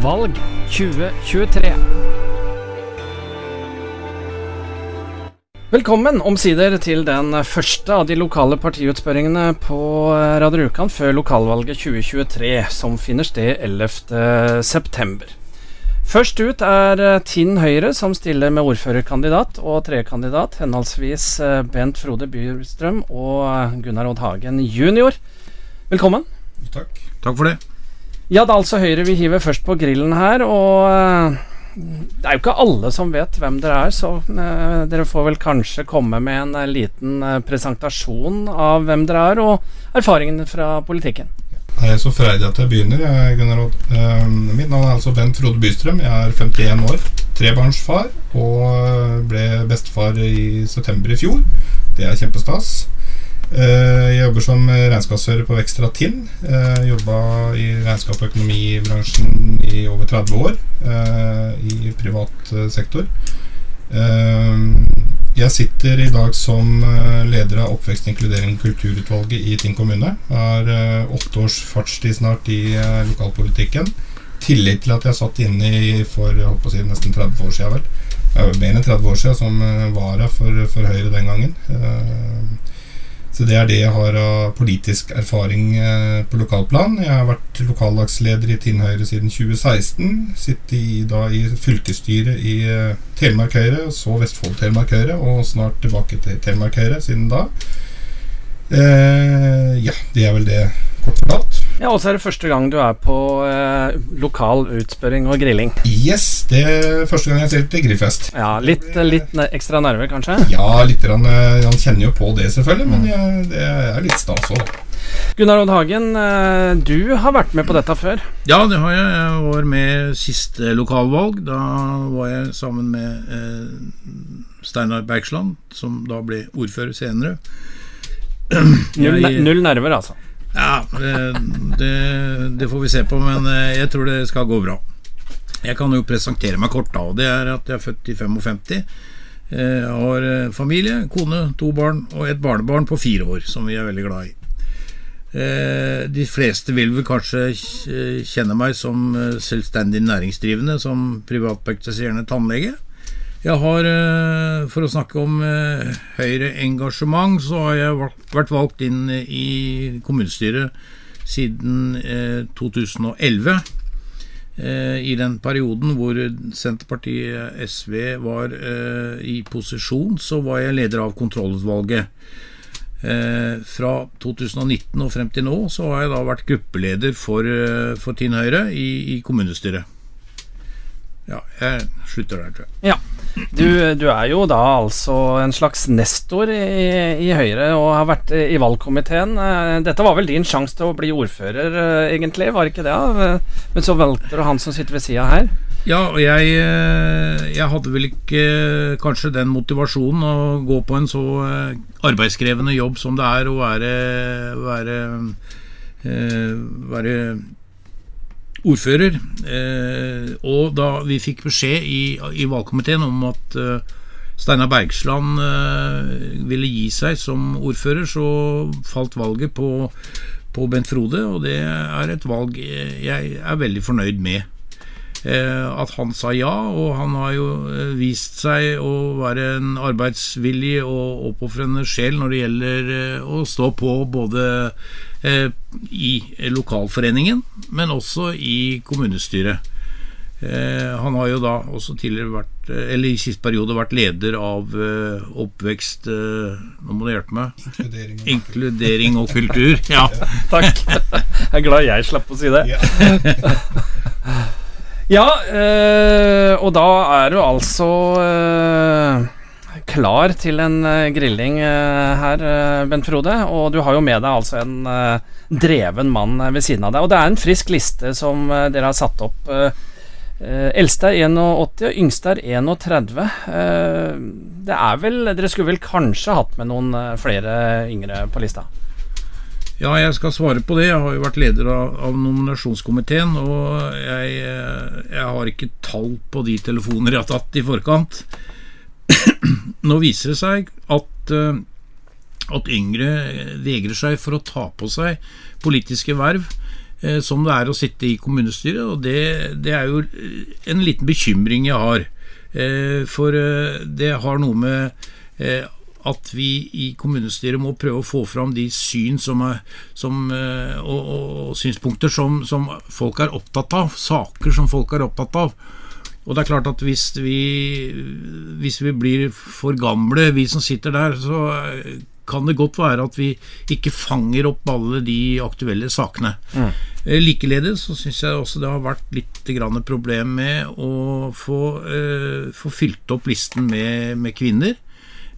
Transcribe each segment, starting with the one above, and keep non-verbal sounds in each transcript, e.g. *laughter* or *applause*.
Valg 2023. Velkommen omsider til den første av de lokale partiutspørringene på Radio Rjukan før lokalvalget 2023, som finner sted 11.9. Først ut er Tinn Høyre, som stiller med ordførerkandidat og tredjekandidat, henholdsvis Bent Frode Byrstrøm og Gunnar Odd Hagen jr. Velkommen. Takk. Takk for det. Ja, det er altså Høyre vi hiver først på grillen her, og det er jo ikke alle som vet hvem dere er, så uh, dere får vel kanskje komme med en uh, liten presentasjon av hvem dere er, og erfaringene fra politikken. Jeg er så freidig at jeg begynner. Jeg, Gunnar Odd. mitt navn er altså Bent Frode Bystrøm. Jeg er 51 år, trebarnsfar, og ble bestefar i september i fjor. Det er kjempestas. Jeg jobber som regnskapsfører på Vekstra Tinn. Jobba i regnskap og økonomibransjen i over 30 år i privat sektor. Jeg sitter i dag som leder av oppvekst, inkludering og kulturutvalget i Tinn kommune. Jeg har åtte års fartstid snart i lokalpolitikken. Tillit til at jeg satt inne for si, nesten 30 år siden. vel Mer enn 30 år siden som vara for, for Høyre den gangen. Så det er det jeg har av politisk erfaring på lokalplan. Jeg har vært lokallagsleder i Tinn Høyre siden 2016. Sitter da i fylkesstyret i Telemark Høyre, så Vestfold Telemark Høyre, og snart tilbake til Telemark Høyre siden da. Eh, ja, det er vel det kort fortalt. Ja, Og så er det første gang du er på eh, lokal utspørring og grilling. Yes, det er første gang jeg ser til grillfest. Ja, Litt, litt ekstra nerver, kanskje? Ja, litt. Han, han kjenner jo på det, selvfølgelig, men jeg, det er litt stas òg. Gunnar Odd Hagen, du har vært med på dette før? Ja, det har jeg. Jeg var med siste lokalvalg. Da var jeg sammen med eh, Steinar Bergsland, som da ble ordfører senere. Null, null nerver, altså? Ja, det, det, får vi se på, men jeg tror det skal gå bra. Jeg kan jo presentere meg kort, da. og Det er at jeg er født i 55. Jeg har familie, kone, to barn og et barnebarn på fire år, som vi er veldig glad i. De fleste vil vel kanskje kjenne meg som selvstendig næringsdrivende, som privatpraktiserende tannlege. Jeg har, for å snakke om Høyre-engasjement, så har jeg vært valgt inn i kommunestyret siden 2011. I den perioden hvor Senterpartiet SV var i posisjon, så var jeg leder av kontrollutvalget. Fra 2019 og frem til nå så har jeg da vært gruppeleder for, for Tinn Høyre i, i kommunestyret. Ja, jeg slutter der, tror jeg. Ja. Du, du, er jo da altså en slags nestor i, i, Høyre og har vært i valgkomiteen. Dette var vel din sjanse til å bli ordfører, egentlig, var ikke det? Men så valgte du han som sitter ved sida her. Ja, og jeg, jeg, hadde vel ikke kanskje den motivasjonen å gå på en så arbeidskrevende jobb som det er å være, være, være ordfører. Eh, og da vi fikk beskjed i, i valgkomiteen om at eh, Steinar Bergsland eh, ville gi seg som ordfører, så falt valget på, på Bent Frode, og det er et valg jeg er veldig fornøyd med. At han sa ja, og han har jo vist seg å være en arbeidsvillig og oppofrende sjel når det gjelder å stå på både i lokalforeningen, men også i kommunestyret. Han har jo da også tidligere vært, eller i siste periode vært leder av oppvekst Nå må du hjelpe meg. Inkludering, Inkludering og kultur. *laughs* Ja. Takk. Jeg er glad jeg slapp å si det. Ja, *laughs* øh, og da er du altså øh, klar til en grilling her, Bent Frode. Og du har jo med deg altså en dreven mann ved siden av deg. Og det er en frisk liste som dere har satt opp. Eldste er 81, og yngste er 31. Det er vel Dere skulle vel kanskje hatt med noen flere yngre på lista? Ja, jeg skal svare på det. Jeg har jo vært leder av, av nominasjonskomiteen, og jeg, jeg, har ikke tall på de telefoner jeg har tatt i forkant. *clears throat* Nå viser det seg at, at yngre vegrer seg for å ta på seg politiske verv eh, som det er å sitte i kommunestyret. Og det, det er jo en liten bekymring jeg har. Eh, for eh, det har noe med eh, at vi i kommunestyret må prøve å få fram de syn som er, som, og, og, og, synspunkter som, som, folk er opptatt av, saker som folk er opptatt av. Og det er klart at hvis vi, hvis vi blir for gamle, vi som sitter der, så kan det godt være at vi ikke fanger opp alle de aktuelle sakene. Mm. Eh, likeledes så syns jeg også det har vært litt problem med å få, eh, få fylt opp listen med, med kvinner.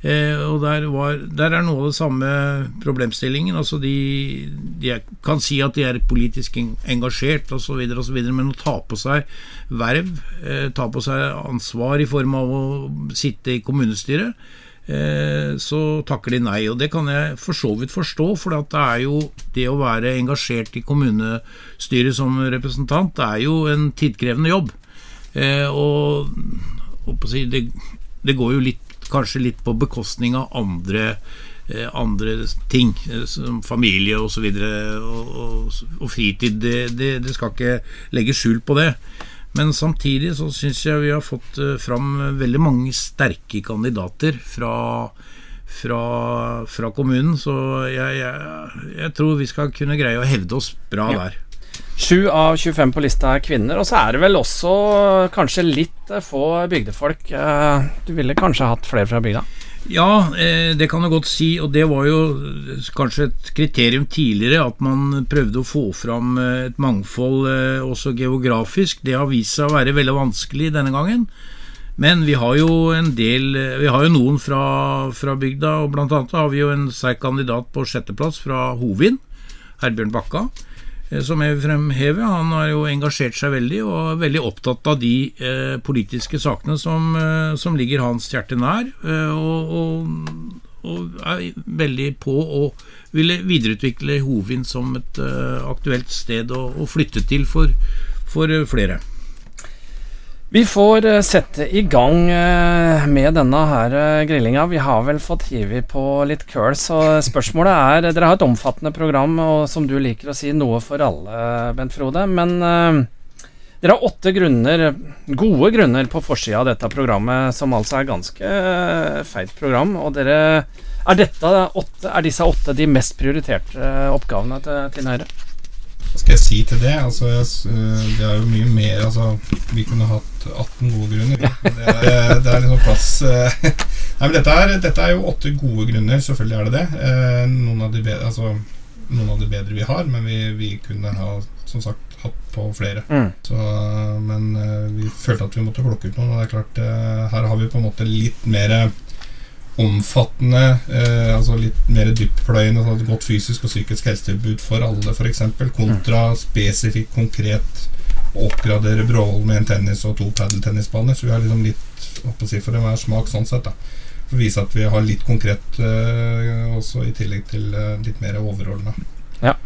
Eh, og der, var, der, er noe av det samme problemstillingen. Altså de, de kan si at de er politisk engasjert osv., men å ta på seg verv, eh, ta på seg ansvar i form av å sitte i kommunestyret, Eh, så takker de nei. Og det kan jeg for så vidt forstå, for det er jo det å være engasjert i kommunestyret som representant, det er jo en tidkrevende jobb. Og, og det, det, går jo litt, kanskje litt på bekostning av andre eh, andre ting, som familie osv. Og, og, og, og fritid. Det, det, det skal ikke legge skjul på det. Men samtidig så syns jeg vi har fått eh, fram veldig mange sterke kandidater fra, fra, fra kommunen. Så jeg, jeg, jeg, tror vi skal kunne greie å hevde oss bra ja. der. 7 av 25 på lista er kvinner, og så er det vel også kanskje litt få bygdefolk. Eh, du ville kanskje hatt flere fra bygda? Ja, eh, det kan du godt si. Og det var jo kanskje et kriterium tidligere at man prøvde å få fram eh, et mangfold eh, også geografisk. Det har vist seg å være veldig vanskelig denne gangen. Men vi har jo en del Vi har jo noen fra, fra bygda, og blant annet har vi jo en sterk kandidat på sjetteplass fra Hovin, Herbjørn Bakka. Eh, som jeg fremhever. Han har jo engasjert seg veldig, og er veldig opptatt av de eh, politiske sakene som, eh, som, ligger hans hjerte nær. Eh, og, og, og, er veldig på å ville videreutvikle Hovin som et eh, aktuelt sted å, å, flytte til for, for flere. Vi får eh, sette i gang eh, med denne her eh, grillinga. Vi har vel fått hivet på litt køl, så spørsmålet er Dere har et omfattende program, og som du liker å si, noe for alle, Bent Frode. Men dere har åtte grunner, gode grunner på forsida av dette programmet, som altså er ganske feit program. Og dere er, åtte, er disse åtte de mest prioriterte oppgavene til, til Høyre? Hva skal jeg si til det? Altså, jeg, det er jo mye mer altså, Vi kunne hatt 18 gode grunner. Det er, det er liksom plass eh, *laughs* Nei, men dette er, dette er, jo åtte gode grunner. Selvfølgelig er det det. Eh, noen av de bedre, altså, noen av de bedre vi har, men vi, vi kunne ha som sagt hatt på flere. Mm. Så, men vi følte at vi måtte plukke ut noen. Og det er klart, her har vi på en måte litt mer omfattende, eh, altså litt mer dyptpløyende, sånn godt fysisk og psykisk helsetilbud for alle, f.eks., kontra mm. spesifikt, konkret å oppgradere Bråholm med en tennis og to padeltennisbaner. Så vi har liksom litt si, for enhver smak sånn sett. da For å vise at vi har litt konkret uh, også, i tillegg til uh, litt mer overordna. Ja.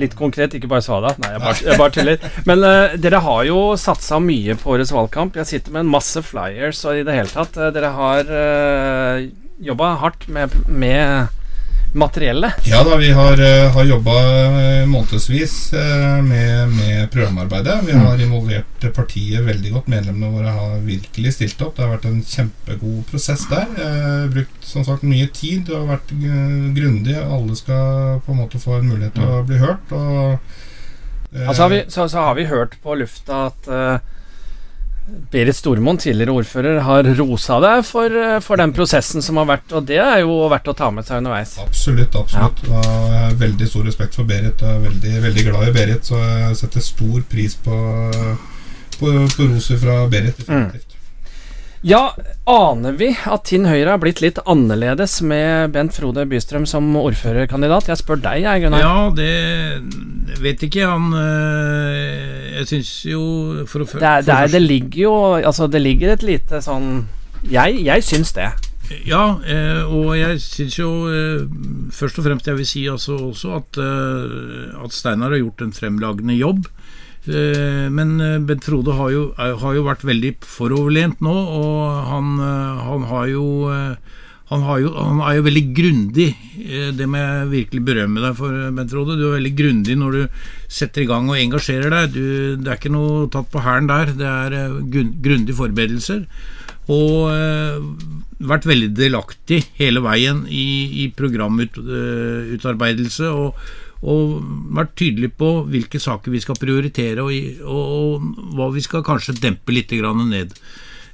Litt konkret, ikke bare svada. Nei, jeg bare, jeg bare tuller. Men uh, dere har jo satsa mye på årets valgkamp. Jeg sitter med en masse flyers og i det hele tatt. Dere har uh, jobba hardt med, med materiellet? Ja da, vi har, uh, har jobba uh, månedsvis uh, med, med, programarbeidet. Vi har mm. involvert partiet veldig godt. Medlemmene våre har virkelig stilt opp. Det har vært en kjempegod prosess der. brukt som sagt mye tid. og vært grundig. Alle skal på en måte få en mulighet til å bli hørt. Og, altså har vi, så, så, har vi hørt på lufta at Berit Stormoen, tidligere ordfører, har rosa deg for, eh, for, den prosessen som har vært, og det er jo verdt å ta med seg underveis. Absolutt. absolutt. Ja. Jeg har veldig stor respekt for Berit. Jeg er veldig, veldig glad i Berit, så jeg setter stor pris på, på, på roser fra Berit. definitivt. Mm. Ja, aner vi at Tinn Høyre har blitt litt annerledes med Bent Frode Bystrøm som ordførerkandidat? Jeg spør deg, jeg, Gunnar. Ja, det vet ikke han øh, Jeg syns jo for å det, er, det, er, det, ligger jo Altså, det ligger et lite sånn Jeg, jeg syns det. Ja, øh, og jeg syns jo øh, først og fremst jeg vil si altså også at, at Steinar har gjort en fremlagende jobb. Eh, men eh, Bent Frode har jo, har jo vært veldig foroverlent nå, og han, eh, han, har jo han, jo, han, er jo veldig grundig. Det må jeg virkelig berømme deg for, Bent Frode. Du er veldig grundig når du setter i gang og engasjerer deg. Du, det er ikke noe tatt på hælen der. Det er grundige forberedelser. Og vært veldig delaktig hele veien i, i programutarbeidelse. og og vært tydelig på hvilke saker vi skal prioritere, og, og, og hva vi skal kanskje dempe litt ned.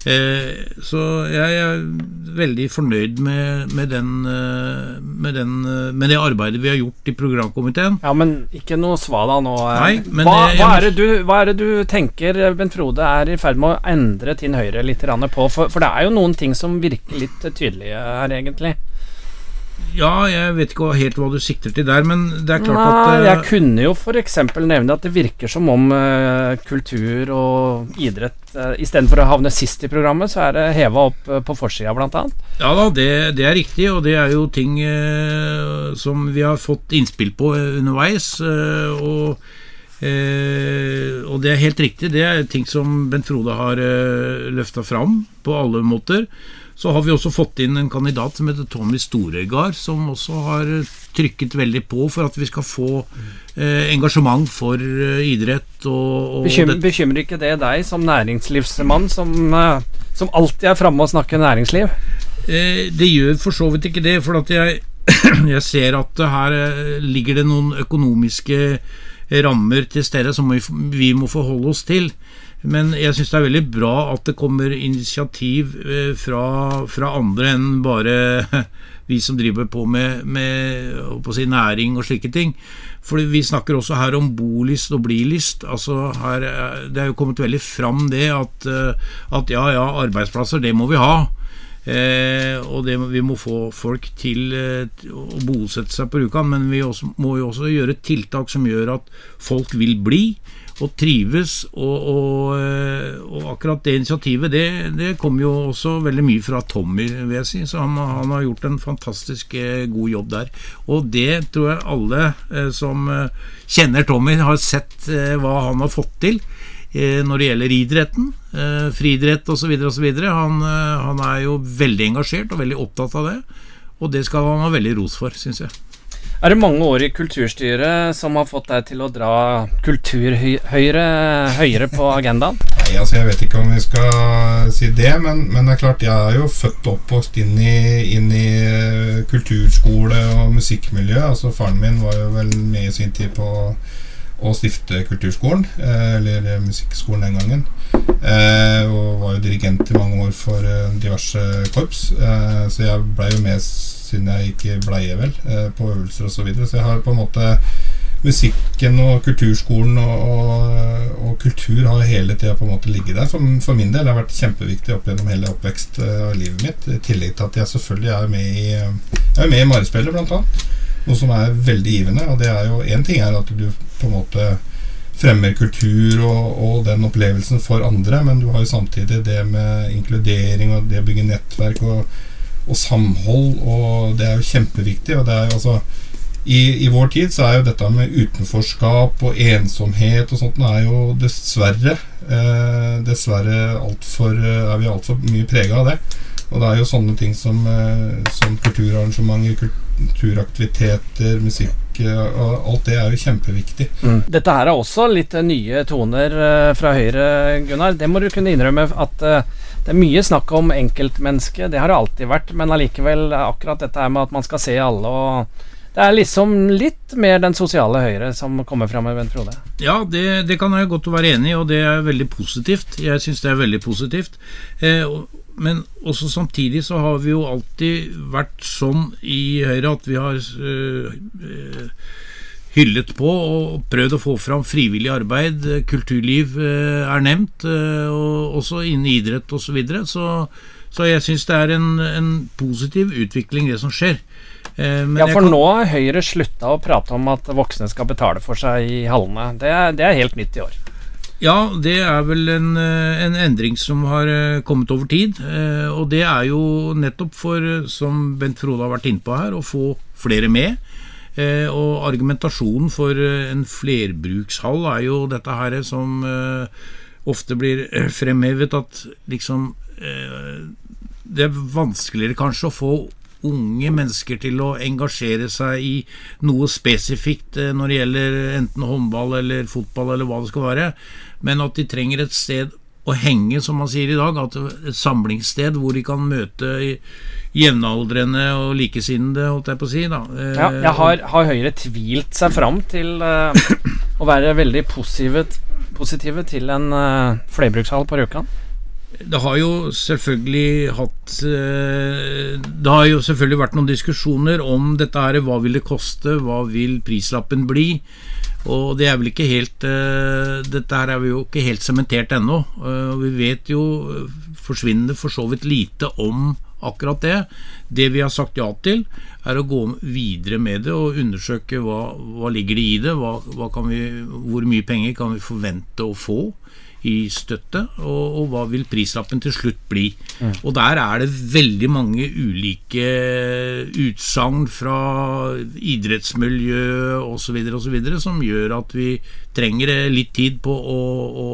Eh, så jeg er veldig fornøyd med, med, den, eh, med, den, eh, med, det arbeidet vi har gjort i programkomiteen. Ja, Men ikke noe svada nå. Nei, men hva, det, hva, er du, hva, er det du, tenker Bent Frode er i ferd med å endre Tinn Høyre litt på? For, for det er jo noen ting som virker litt tydelige her, egentlig. Ja, jeg vet ikke helt hva du sikter til der, men det er klart Nei, at uh, Jeg kunne jo f.eks. nevne at det virker som om uh, kultur og idrett uh, istedenfor å havne sist i programmet, så er det heva opp uh, på forsida, bl.a. Ja da, det, det, er riktig, og det er jo ting som vi har fått innspill på underveis. og og det er helt riktig, det er ting som Bent Frode har uh, løfta fram på alle måter. Så har vi også fått inn en kandidat som heter Tommy Storegard, som også har trykket veldig på for at vi skal få eh, engasjement for eh, idrett. Og, og bekymrer, bekymrer, ikke det deg som næringslivsmann, som, eh, som alltid er framme og snakker næringsliv? Eh, det gjør for så vidt ikke det, for at jeg, *clears throat* jeg ser at her eh, ligger det noen økonomiske rammer til stede som vi, vi må forholde oss til. Men jeg syns det er veldig bra at det kommer initiativ eh, fra, fra andre enn bare *laughs* vi som driver på med, med på si, næring og slike ting. For vi snakker også her om bolyst og blilyst. Altså her, det er jo kommet veldig fram det at, eh, at ja, ja, arbeidsplasser, det må vi ha. Eh, og det, vi må få folk til eh, å bosette seg på Rjukan, men vi også, må jo også gjøre tiltak som gjør at folk vil bli og trives. Og, og, eh, og akkurat det initiativet, det, det kommer jo også veldig mye fra Tommy, vil jeg si. Så han, han, har gjort en fantastisk eh, god jobb der. Og det tror jeg alle eh, som kjenner Tommy, har sett hva han har fått til når det gjelder idretten, friidrett osv. osv. Han, han er jo veldig engasjert og veldig opptatt av det. Og det skal han ha veldig ros for, syns jeg. Er det mange år i kulturstyret som har fått deg til å dra kulturhøyre høyere på agendaen? Nei, altså Jeg vet ikke om vi skal si det, men, men det er klart jeg er jo født og oppvokst inn i, inn i eh, kulturskole og musikkmiljø. Altså Faren min var jo vel med i sin tid på å stifte kulturskolen, eh, eller musikkskolen den gangen. Eh, og var jo dirigent i mange år for diverse korps, så jeg blei jo med siden jeg ikke bleie, vel, eh, på øvelser osv. Så, videre. så jeg har på en måte musikken og kulturskolen og, og, og kultur har hele tida på en måte ligget der. For, for, min del har vært kjempeviktig opp gjennom hele oppvekst av livet mitt. I tillegg til at jeg selvfølgelig er med i, jeg er med i Marespillet, blant annet. Noe som er veldig givende. Og det er jo én ting er at du på en måte fremmer kultur og, og, den opplevelsen for andre, men du har jo samtidig det med inkludering og det å bygge nettverk og og samhold, og det er jo kjempeviktig. og det er jo altså i, I, vår tid så er jo dette med utenforskap og ensomhet og sånt er jo dessverre eh, Dessverre alt for, eh, er vi altfor mye prega av det. Og det er jo sånne ting som, eh, som kulturarrangementer, kulturaktiviteter, musikk eh, og Alt det er jo kjempeviktig. Mm. Dette her er også litt nye toner eh, fra Høyre, Gunnar. Det må du kunne innrømme at det er mye snakk om enkeltmennesket, det har det alltid vært, men allikevel akkurat dette her med at man skal se alle og det er liksom litt mer den sosiale høyre som kommer fram med Bent Frode. Ja, det, det, kan jeg godt være enig i, og det er veldig positivt. Jeg syns det er veldig positivt. Eh, men også samtidig så har vi jo alltid vært sånn i Høyre at vi har øh, øh, hyllet på og prøvd å få fram frivillig arbeid. Kulturliv eh, er nevnt, eh, og også innen idrett osv. Så, videre. så Så jeg syns det er en, en, positiv utvikling, det som skjer. Eh, men ja, for kan... nå har Høyre slutta å prate om at voksne skal betale for seg i hallene. Det er, det er helt nytt i år. Ja, det er vel en, en, endring som har kommet over tid. Og det er jo nettopp for, som Bent Frode har vært inne på her, å få flere med. Eh, og argumentasjonen for eh, en flerbrukshall er jo dette her som eh, ofte blir fremhevet, at liksom Det er vanskeligere kanskje å få unge mennesker til å engasjere seg i noe spesifikt eh, når det gjelder enten håndball eller fotball eller hva det skal være, men at de trenger et sted å henge, som man sier i dag. Et samlingssted hvor de kan møte jevnaldrende og likesinnede, holdt jeg på å si. Da. Ja, jeg har, har Høyre tvilt seg fram til uh, å være veldig positive, positive til en uh, flerbrukshall på Rjukan? Det har jo selvfølgelig hatt uh, Det har jo selvfølgelig vært noen diskusjoner om dette her. Hva vil det koste? Hva vil prislappen bli? Og det er vel ikke helt uh, Dette her er vi jo ikke helt sementert ennå. Uh, vi vet jo forsvinnende for så vidt lite om akkurat det. Det vi har sagt ja til, er å gå videre med det og undersøke hva, hva ligger det i det. Hva, hva vi, hvor mye penger kan vi forvente å få i støtte, og, og hva vil prislappen til slutt bli. Mm. Og der er det veldig mange ulike utsagn fra idrettsmiljø osv. osv. som gjør at vi trenger litt tid på å, å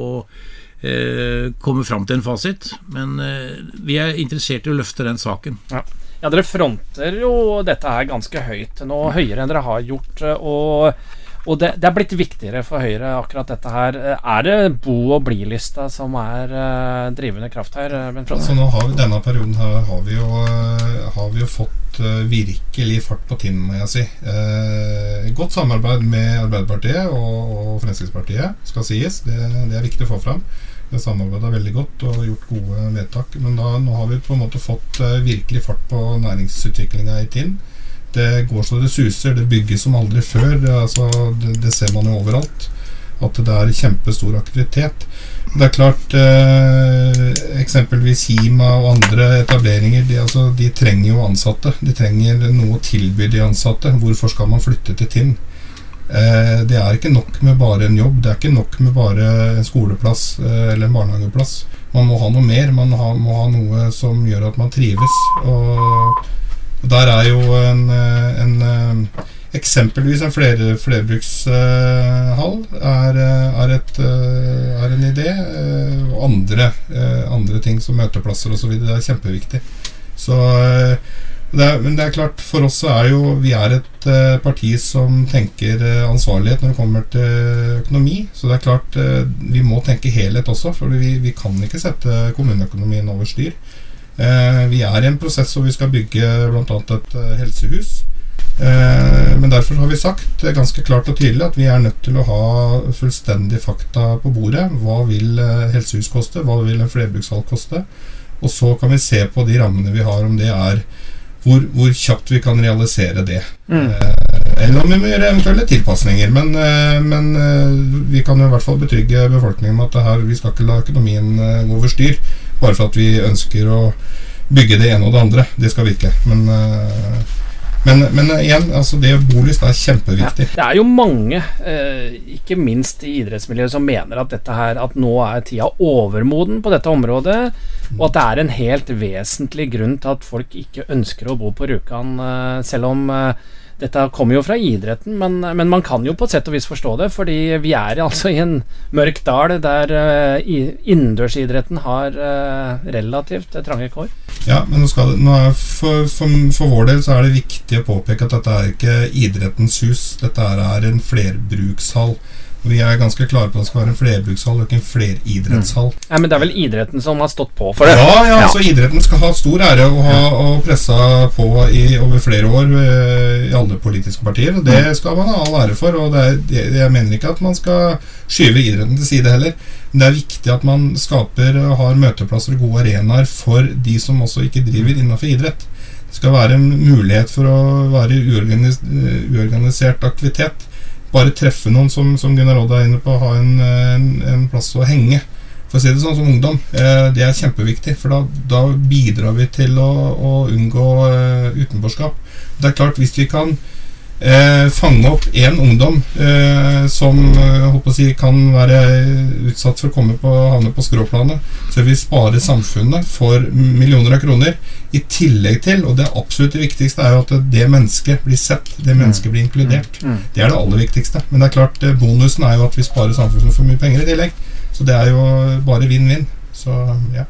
eh, komme fram til en fasit. Men eh, vi er interessert i å løfte den saken. Ja. ja, dere fronter jo dette her ganske høyt nå, høyere enn dere har gjort. og og det, det, er blitt viktigere for Høyre, akkurat dette her. Er det bo- og bli-lista som er uh, drivende kraft her? Bent altså, nå har vi, denne perioden her har vi jo, uh, har vi jo fått uh, virkelig fart på tinnen, må jeg si. godt samarbeid med Arbeiderpartiet og, og Fremskrittspartiet, skal sies. Det, det, er viktig å få fram. Vi har samarbeida veldig godt og gjort gode vedtak. Men da, nå har vi på en måte fått virkelig fart på næringsutviklinga i Tinn. Det går så det suser. Det bygges som aldri før. Det, altså, det, det ser man jo overalt. At det er kjempestor aktivitet. Det er klart eh, Eksempelvis Hima og andre etableringer de, altså, de, trenger jo ansatte. De trenger noe å tilby de ansatte. Hvorfor skal man flytte til Tinn? Eh, det er ikke nok med bare en jobb. Det er ikke nok med bare en skoleplass eh, eller en barnehageplass. Man må ha noe mer. Man ha, må ha noe som gjør at man trives. Og der er jo en, eh, en eh, Eksempelvis en flere, flerbrukshall er, eh, er, et, er, en idé. Og andre, andre ting som møteplasser osv. Det er kjempeviktig. Så det er, men det er klart, for oss er jo Vi er et parti som tenker ansvarlighet når det kommer til økonomi. Så det er klart, vi må tenke helhet også. For vi, vi kan ikke sette kommuneøkonomien over styr. Eh, vi er i en prosess hvor vi skal bygge bl.a. et eh, helsehus. Eh, men derfor har vi sagt ganske klart og tydelig at vi er nødt til å ha fullstendig fakta på bordet. Hva vil helsehus koste? Hva vil en flerbrukshall koste? Og så kan vi se på de rammene vi har, om det er hvor, hvor kjapt vi kan realisere det. Mm. eller om vi må gjøre eventuelle tilpasninger. Men, men, vi kan jo i hvert fall betrygge befolkningen med at her, vi skal ikke la økonomien gå over styr. Bare for at vi ønsker å bygge det ene og det andre. Det skal vi ikke. Men, eh, men, men igjen, altså det bolyst er kjempeviktig. Ja, det er jo mange, eh, ikke minst i idrettsmiljøet, som mener at, dette her, at nå er tida overmoden på dette området. Og at det er en helt vesentlig grunn til at folk ikke ønsker å bo på Rjukan, eh, selv om dette kommer jo fra idretten, men, men, man kan jo på et sett og vis forstå det. Fordi vi er altså i en mørk dal der uh, innendørsidretten har uh, relativt trange kår. Ja, men nå skal, nå er, for, for, for, vår del så er det viktig å påpeke at dette er ikke idrettens hus. Dette er en flerbrukshall. Vi er ganske klare på at det skal være en flerbrukshall og ikke en fleridrettshall. Mm. Ja, men det er vel idretten som har stått på for det? Ja, ja, ja. så idretten skal ha stor ære og ha og pressa på i, over flere år uh, i alle politiske partier. Og det mm. skal man ha all ære for. Og er, jeg mener ikke at man skal skyve idretten til side heller. Men det er viktig at man skaper og har møteplasser og gode arenaer for de som også ikke driver innenfor idrett. Det skal være en mulighet for å være i uorganisert aktivitet bare treffe noen, som, som Gunnar Odd er inne på, ha en, en, en, plass å henge. For å si det sånn som ungdom. Eh, det er kjempeviktig, for da, da bidrar vi til å, å unngå eh, utenforskap. Det er klart, hvis vi kan eh, fange opp én ungdom eh, som å si, kan være utsatt for å komme på, havne på skråplanet, så vi spare samfunnet for millioner av kroner. I tillegg til, og det absolutt viktigste, er jo at det mennesket blir sett. Det mennesket blir inkludert. Mm. Mm. Det er det aller viktigste. Men det er klart, eh, bonusen er jo at vi sparer samfunnet for mye penger i tillegg. Så det er jo bare vinn-vinn. Så ja.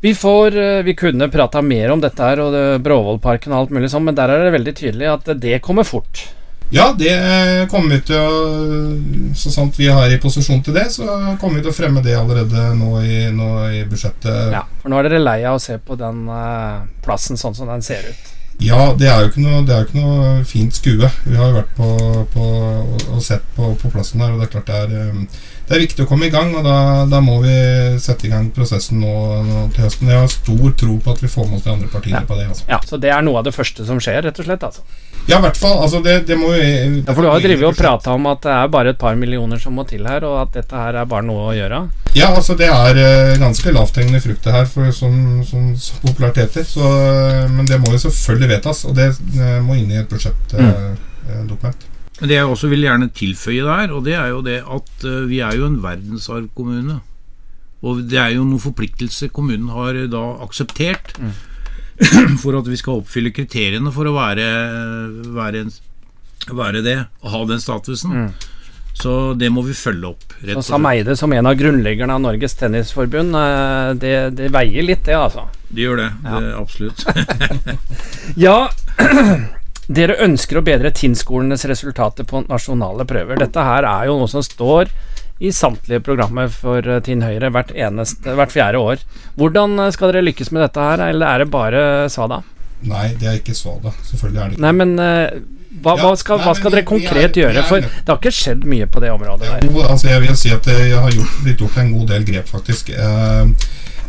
Vi, får, eh, vi kunne prata mer om dette her og det- Bråvollparken og alt mulig sånn, men der er det veldig tydelig at det kommer fort. Ja, det kommer vi til å Så sant vi er i posisjon til det, så kommer vi til å fremme det allerede nå i, nå i budsjettet. Ja, For nå er dere lei av å se på den eh, plassen sånn som den ser ut. Ja, det er jo ikke noe, det jo ikke noe fint skue. Vi har jo vært på, på og sett på, på plassen her, og det er klart det er, det er viktig å komme i gang. Og da, da må vi sette i gang prosessen nå, nå til høsten. Jeg har stor tro på at vi får med oss de andre partiene Ja. på det. Altså. Ja, Så det er noe av det første som skjer, rett og slett. altså. Ja, i hvert fall. Altså, det, det må jo Ja, For du har drevet og prata om at det er bare et par millioner som må til her, og at dette her er bare noe å gjøre. Ja, altså det er eh, ganske lavthengende frukt det her, for, som, som, som populært heter. Så, eh, men det må jo selvfølgelig vedtas, og det eh, må inn i et budsjettdokument. Men Det jeg også vil gjerne tilføye der, og det er jo det at eh, vi er jo en verdensarvkommune. Og det er jo noen forpliktelser kommunen har da akseptert *clears throat* for at vi skal oppfylle kriteriene for å være, være, en, være det, og ha den statusen. Så det må vi følge opp. rett og Sam. Eide, som en av grunnleggerne av Norges Tennisforbund, eh, det, det veier litt, det, altså. Det gjør det, Ja. det absolutt. *laughs* *laughs* Ja, *clears throat* *clears throat* dere ønsker å bedre TINN-skolenes resultater på nasjonale prøver. Dette her er jo noe som står i samtlige programmer for eh, Tinn Høyre hvert, eneste, hvert fjerde år. Hvordan eh, skal dere lykkes med dette her, eller er det bare svada? Nei, det er ikke svada. Selvfølgelig er det ikke Nei, men eh, hva, Ja, hva, skal, nei, hva skal vi- dere konkret er- gjøre? For det har ikke skjedd mye på det området der. Jo, altså jeg vil si at jeg har gjort, blitt gjort en god del grep, faktisk. Eh,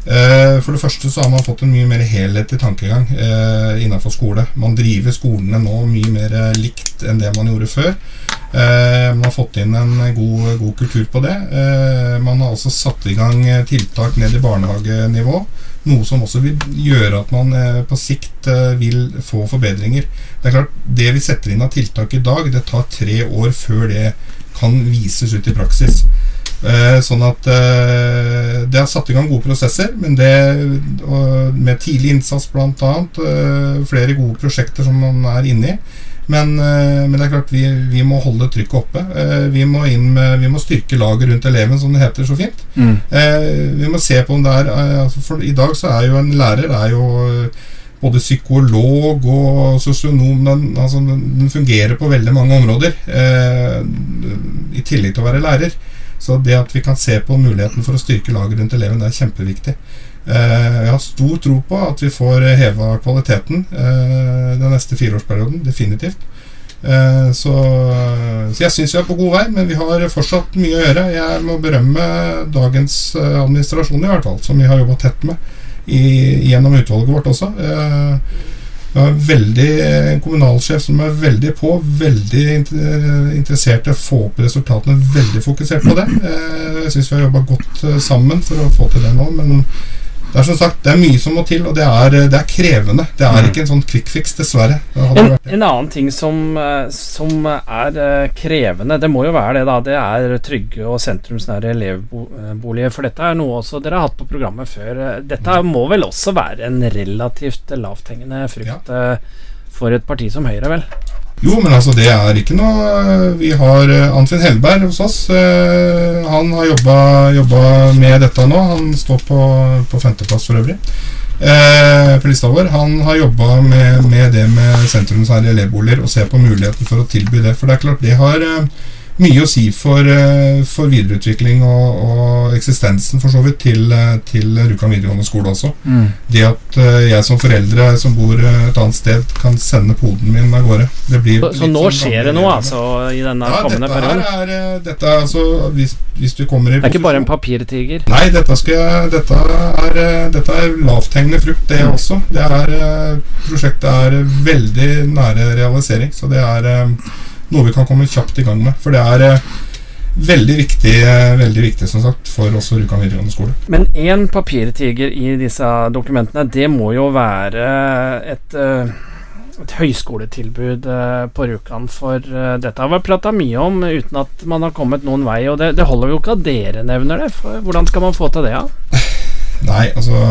for det første så har man fått en mye mer helhetlig tankegang eh, innenfor skole. Man driver skolene nå mye mer eh, likt enn det man gjorde før. Eh, man har fått inn en god, god kultur på det. Eh, man har også satt i gang eh, tiltak ned i barnehagenivå. Noe som også vil gjøre at man eh, på sikt eh, vil få forbedringer. Det er klart, det vi setter inn av tiltak i dag, det tar tre år før det kan vises ut i praksis. Eh, sånn at eh, det har satt i gang gode prosesser, men det med tidlig innsats bl.a. Eh, flere gode prosjekter som man er inne i. Men, men det er klart vi, vi må holde trykket oppe. Vi, må inn med, vi må styrke laget rundt eleven, som det heter så fint. Mm. vi må se på om det er altså For i dag så er jo en lærer er jo både psykolog og sosionom. Den, altså, den fungerer på veldig mange områder, i tillegg til å være lærer. Så det at vi kan se på muligheten for å styrke laget rundt eleven, det er kjempeviktig. Eh, jeg har stor tro på at vi får heva kvaliteten eh, den neste fireårsperioden. Definitivt. Eh, så, så jeg syns vi er på god vei, men vi har fortsatt mye å gjøre. Jeg må berømme dagens administrasjon, i hvert fall, som vi har jobba tett med i, gjennom utvalget vårt også. Eh, vi har en veldig kommunalsjef som er veldig på, veldig interessert i å få opp resultatene, veldig fokusert på det. Eh, Jeg syns vi har jobba godt eh, sammen for å få til det nå, men det er som sagt, det er mye som må til, og det er, det er krevende. Det er ikke en sånn quick fix, dessverre. En, en annen ting som, eh, som er eh, krevende, det må jo være det, da. Det er trygge og sentrumsnære elevboliger. For dette er noe også dere har hatt på programmet før. Eh, Dette må vel også være en relativt lavthengende frukt ja. for et parti som Høyre, vel? Jo, men altså, det er ikke noe Vi har eh, Anfinn Hellberg hos oss. Eh, Han har jobba med dette nå. Han står på, på femteplass for øvrig. Eh, på lista vår. Han har jobba med, med det med sentrumsherlige elevboliger og ser på muligheten for å tilby det. For det er klart, det har eh, mye å si for, eh, for videreutvikling og, og eksistensen for så vidt til, eh, til Rjukan videregående skole også. Det at eh, jeg som foreldre som bor et annet sted, kan sende poden min av gårde. Det blir Så, så nå som skjer det noe, altså, i denne Ja, kommende perioden? er, dette er altså hvis, hvis du kommer i Det er ikke bare en papirtiger. Nei, dette, skal jeg, dette, er, dette er lavthengende frukt, det også. Det er, prosjektet er veldig nære realisering, så det er noe vi kan komme kjapt i gang med. For det er eh, veldig viktig, eh, veldig viktig som sagt, for oss og Rjukan videregående skole. Men én papirtiger i disse dokumentene, det må jo være et, eh, et høyskoletilbud på Rjukan. For dette har vært prata mye om uten at man har kommet noen vei. Og det, det holder jo ikke at dere nevner det. For hvordan skal man få til det? Ja? Nei, altså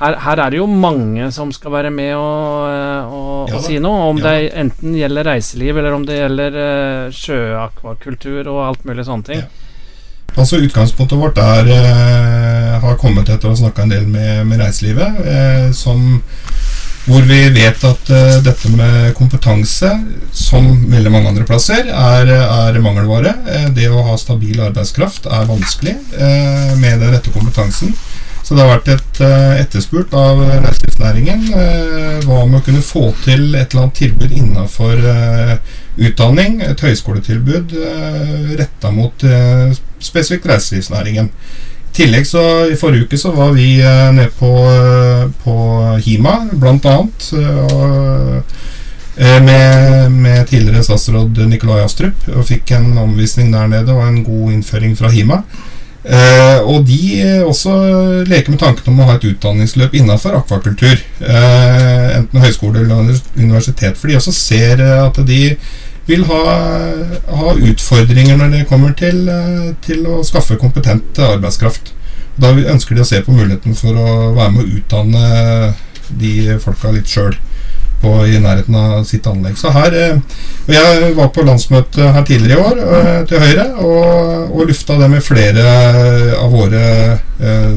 Her, her er det jo mange som skal være med og, eh, og, Ja og si noe. Om Ja det enten gjelder reiseliv, eller om det gjelder uh, sjøakvakultur og alt mulig sånne ting. Ja. Altså Utgangspunktet vårt er, uh, har kommet etter å ha snakka en del med, med reiselivet. Uh, som, hvor vi vet at dette med kompetanse, som veldig mange andre plasser, er, er mangelvare. Det å ha stabil arbeidskraft er vanskelig med den rette kompetansen. Så det har vært et eh, etterspurt av reiselivsnæringen eh, hva med å kunne få til et eller annet tilbud innenfor eh, utdanning, et høyskoletilbud retta mot spesifikt reiselivsnæringen. I tillegg så I forrige uke så var vi nede på, på Hima, blant annet. Med, med, tidligere statsråd Nikolai Astrup, og fikk en omvisning der nede og en god innføring fra Hima. Eh, og de også leker med tanken om å ha et utdanningsløp innenfor akvakultur. Eh, enten høyskole eller universitet. For de også ser at de vil ha, ha utfordringer når det kommer til, til, å skaffe kompetent arbeidskraft. Da ønsker de å se på muligheten for å være med å utdanne de folka litt sjøl i nærheten av sitt anlegg. Så her, og Jeg var på landsmøtet her tidligere i år til Høyre og, og lufta det med flere av våre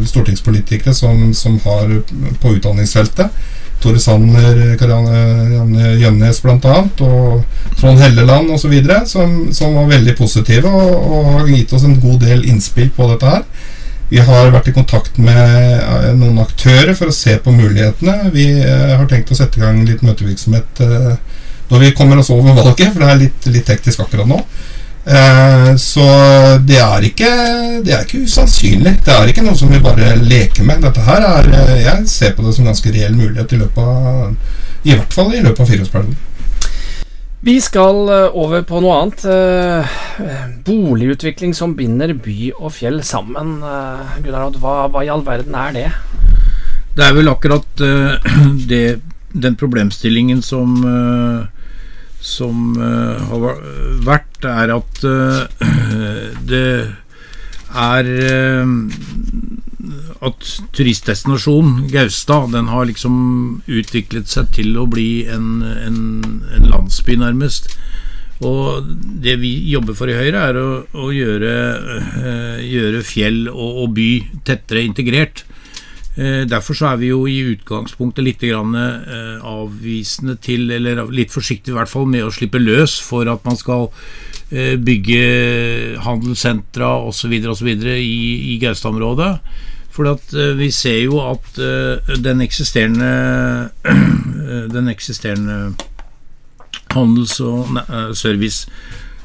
stortingspolitikere som, som har på utdanningsfeltet. Tore Sanner, Karianne Gjønnes bl.a. og Trond Helleland osv. Som, som var veldig positive og, og har gitt oss en god del innspill på dette her. Vi har vært i kontakt med noen aktører for å se på mulighetene. Vi har tenkt å sette i gang litt møtevirksomhet når vi kommer oss over valget, for det er litt, litt hektisk akkurat nå. Eh, så det er, ikke, det er ikke usannsynlig. Det er ikke noe som vi bare leker med. Dette her er, Jeg ser på det som ganske reell mulighet i løpet av I hvert fall i løpet av fireårsperioden. Vi skal eh, over på noe annet. Eh, boligutvikling som binder by og fjell sammen. Gunnar, hva, hva i all verden er det? Det er vel akkurat *clears throat* det, den problemstillingen som som har vært, er at *clears throat* det er at turistdestinasjonen Gaustad den har liksom utviklet seg til å bli en, en, en landsby, nærmest. Og det vi jobber for i Høyre, er å, å gjøre, gjøre, fjell og, og by tettere integrert. Eh, derfor så er vi jo i utgangspunktet litt eh, avvisende til, eller litt forsiktige i hvert fall, med å slippe løs for at man skal eh, bygge handelssentra osv. osv. i, i Gaustad-området. For at vi ser jo at den eksisterende *clears throat* den eksisterende handels- og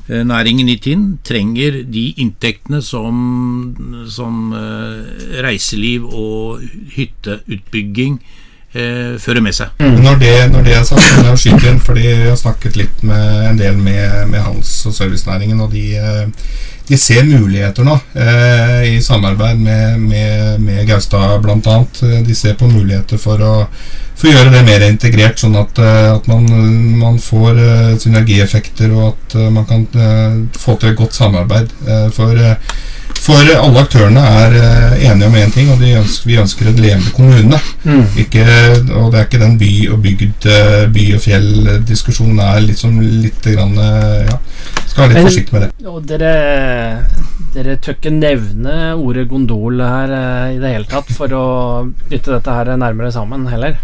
Eh, i Tinn trenger de inntektene som, som eh, reiseliv og hytteutbygging eh, fører med seg. Mm. Når, det, når, det, er sagt, jeg skyte inn, fordi jeg har snakket litt med en del med, med handels- og servicenæringen, og de, eh, de ser muligheter nå eh, i samarbeid med, med, med Gaustad bl.a. De ser på muligheter for å for å gjøre det mer integrert, sånn at, eh, at man, man, får uh, synergieffekter, og at man kan få til et godt samarbeid. for, for alle aktørene er enige om én ting, og ønsker, vi ønsker en levende kommune. Mm. Ikke, og det er ikke den by og bygd, by og fjell-diskusjonen er liksom litt grann, ja, Skal være litt Men, forsiktig med det. Og dere dere tør ikke nevne ordet gondol her i det hele tatt for å knytte dette her nærmere sammen heller?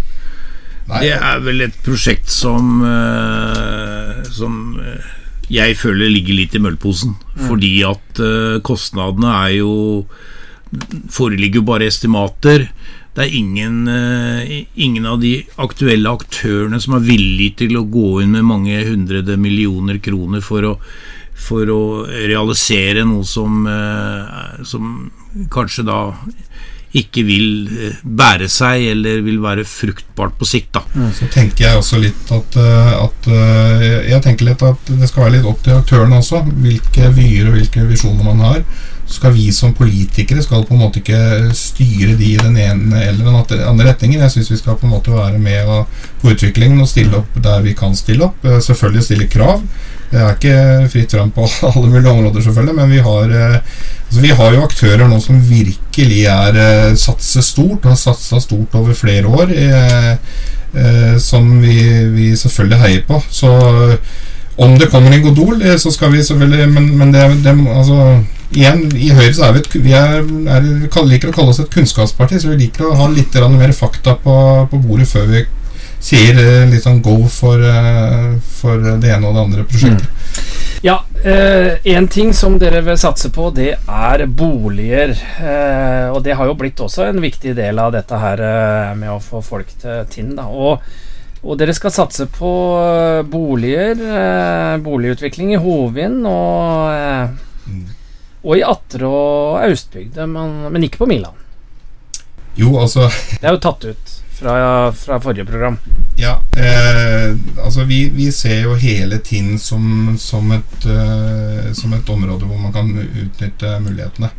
Nei. Det er vel et prosjekt som uh, Som uh, jeg føler ligger litt i møllposen. Mm. Fordi at uh, kostnadene er jo Foreligger jo bare estimater. Det er ingen, ingen av de aktuelle aktørene som er villige til å gå inn med mange hundrede millioner kroner for å, for å realisere noe som, som kanskje da ikke vil eh, bære seg eller vil være fruktbart på sikt. Da. Så tenker jeg også litt at, eh, at, eh, Jeg tenker litt at det skal være litt opp til aktørene også. Hvilke vyer og hvilke visjoner man har. Skal vi som politikere skal på en måte ikke styre de i den ene eller den andre retningen. Jeg syns vi skal på en måte være med på utviklingen og stille opp der vi kan stille opp. Selvfølgelig stille krav. Det er ikke fritt fram på *laughs* alle mulige områder, selvfølgelig, men vi har, eh, altså vi har jo aktører nå som virkelig er eh, satser stort, har satsa stort over flere år, eh, eh, som vi, vi, selvfølgelig heier på. Så om det kommer en Godol, så skal vi selvfølgelig Men, men det, det, altså, igjen, i Høyre så er vi, et, vi er, er, liker å kalle oss et kunnskapsparti, så vi liker å ha litt mer fakta på, på bordet før vi sier eh, litt sånn go for, eh, for det ene og det andre prosjektet. Mm. Ja, én eh, ting som dere vil satse på, det er boliger. Eh, og det har jo blitt også en viktig del av dette her eh, med å få folk til Tinn. Da. Og, og dere skal satse på eh, boliger, boligutvikling i Hovin og, mm. og i Atre og Austbygde, men, men ikke på Milan. Jo, altså *laughs* Det er jo tatt ut fra, fra forrige program. Ja, eh, altså vi, vi, ser jo hele Tinn som, som, et, eh, som, et, område hvor man kan utnytte mulighetene.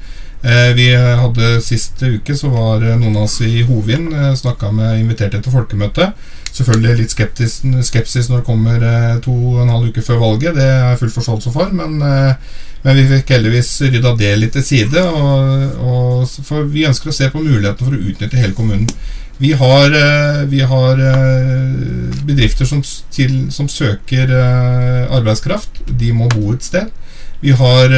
Eh, vi hadde Sist uke så var noen av oss i Hovin eh, snakka med inviterte til folkemøte. Selvfølgelig litt skeptisk, skepsis når det kommer eh, to og en halv uke før valget. Det er full forståelse for. Men, eh, men vi fikk heldigvis rydda det litt til side. Og, og, for vi ønsker å se på mulighetene for å utnytte hele kommunen. Vi har, eh, vi har eh, bedrifter som, til, som søker eh, arbeidskraft. De må bo et sted. Vi har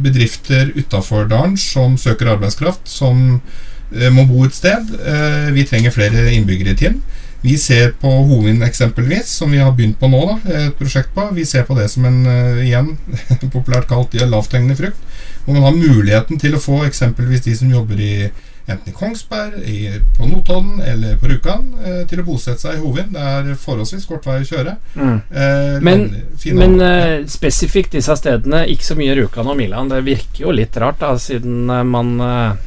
bedrifter utafor dalen som søker arbeidskraft, som må bo et sted. Vi trenger flere innbyggere i Tinn. Vi ser på Hovin eksempelvis, som vi har begynt på nå, da, et prosjekt på. Vi ser på det som en, igjen, *laughs* populært kalt lavthengende frukt. Hvor man har muligheten til å få eksempelvis de som jobber i enten i Kongsberg, i, på Notodden eller på Rjukan, eh, til å bosette seg i Hovin. Det er forholdsvis kort vei å kjøre. Mm. Eh, men, men eh, spesifikt disse stedene, ikke så mye Rjukan og Milan. Det virker jo litt rart, da, siden eh, man eh,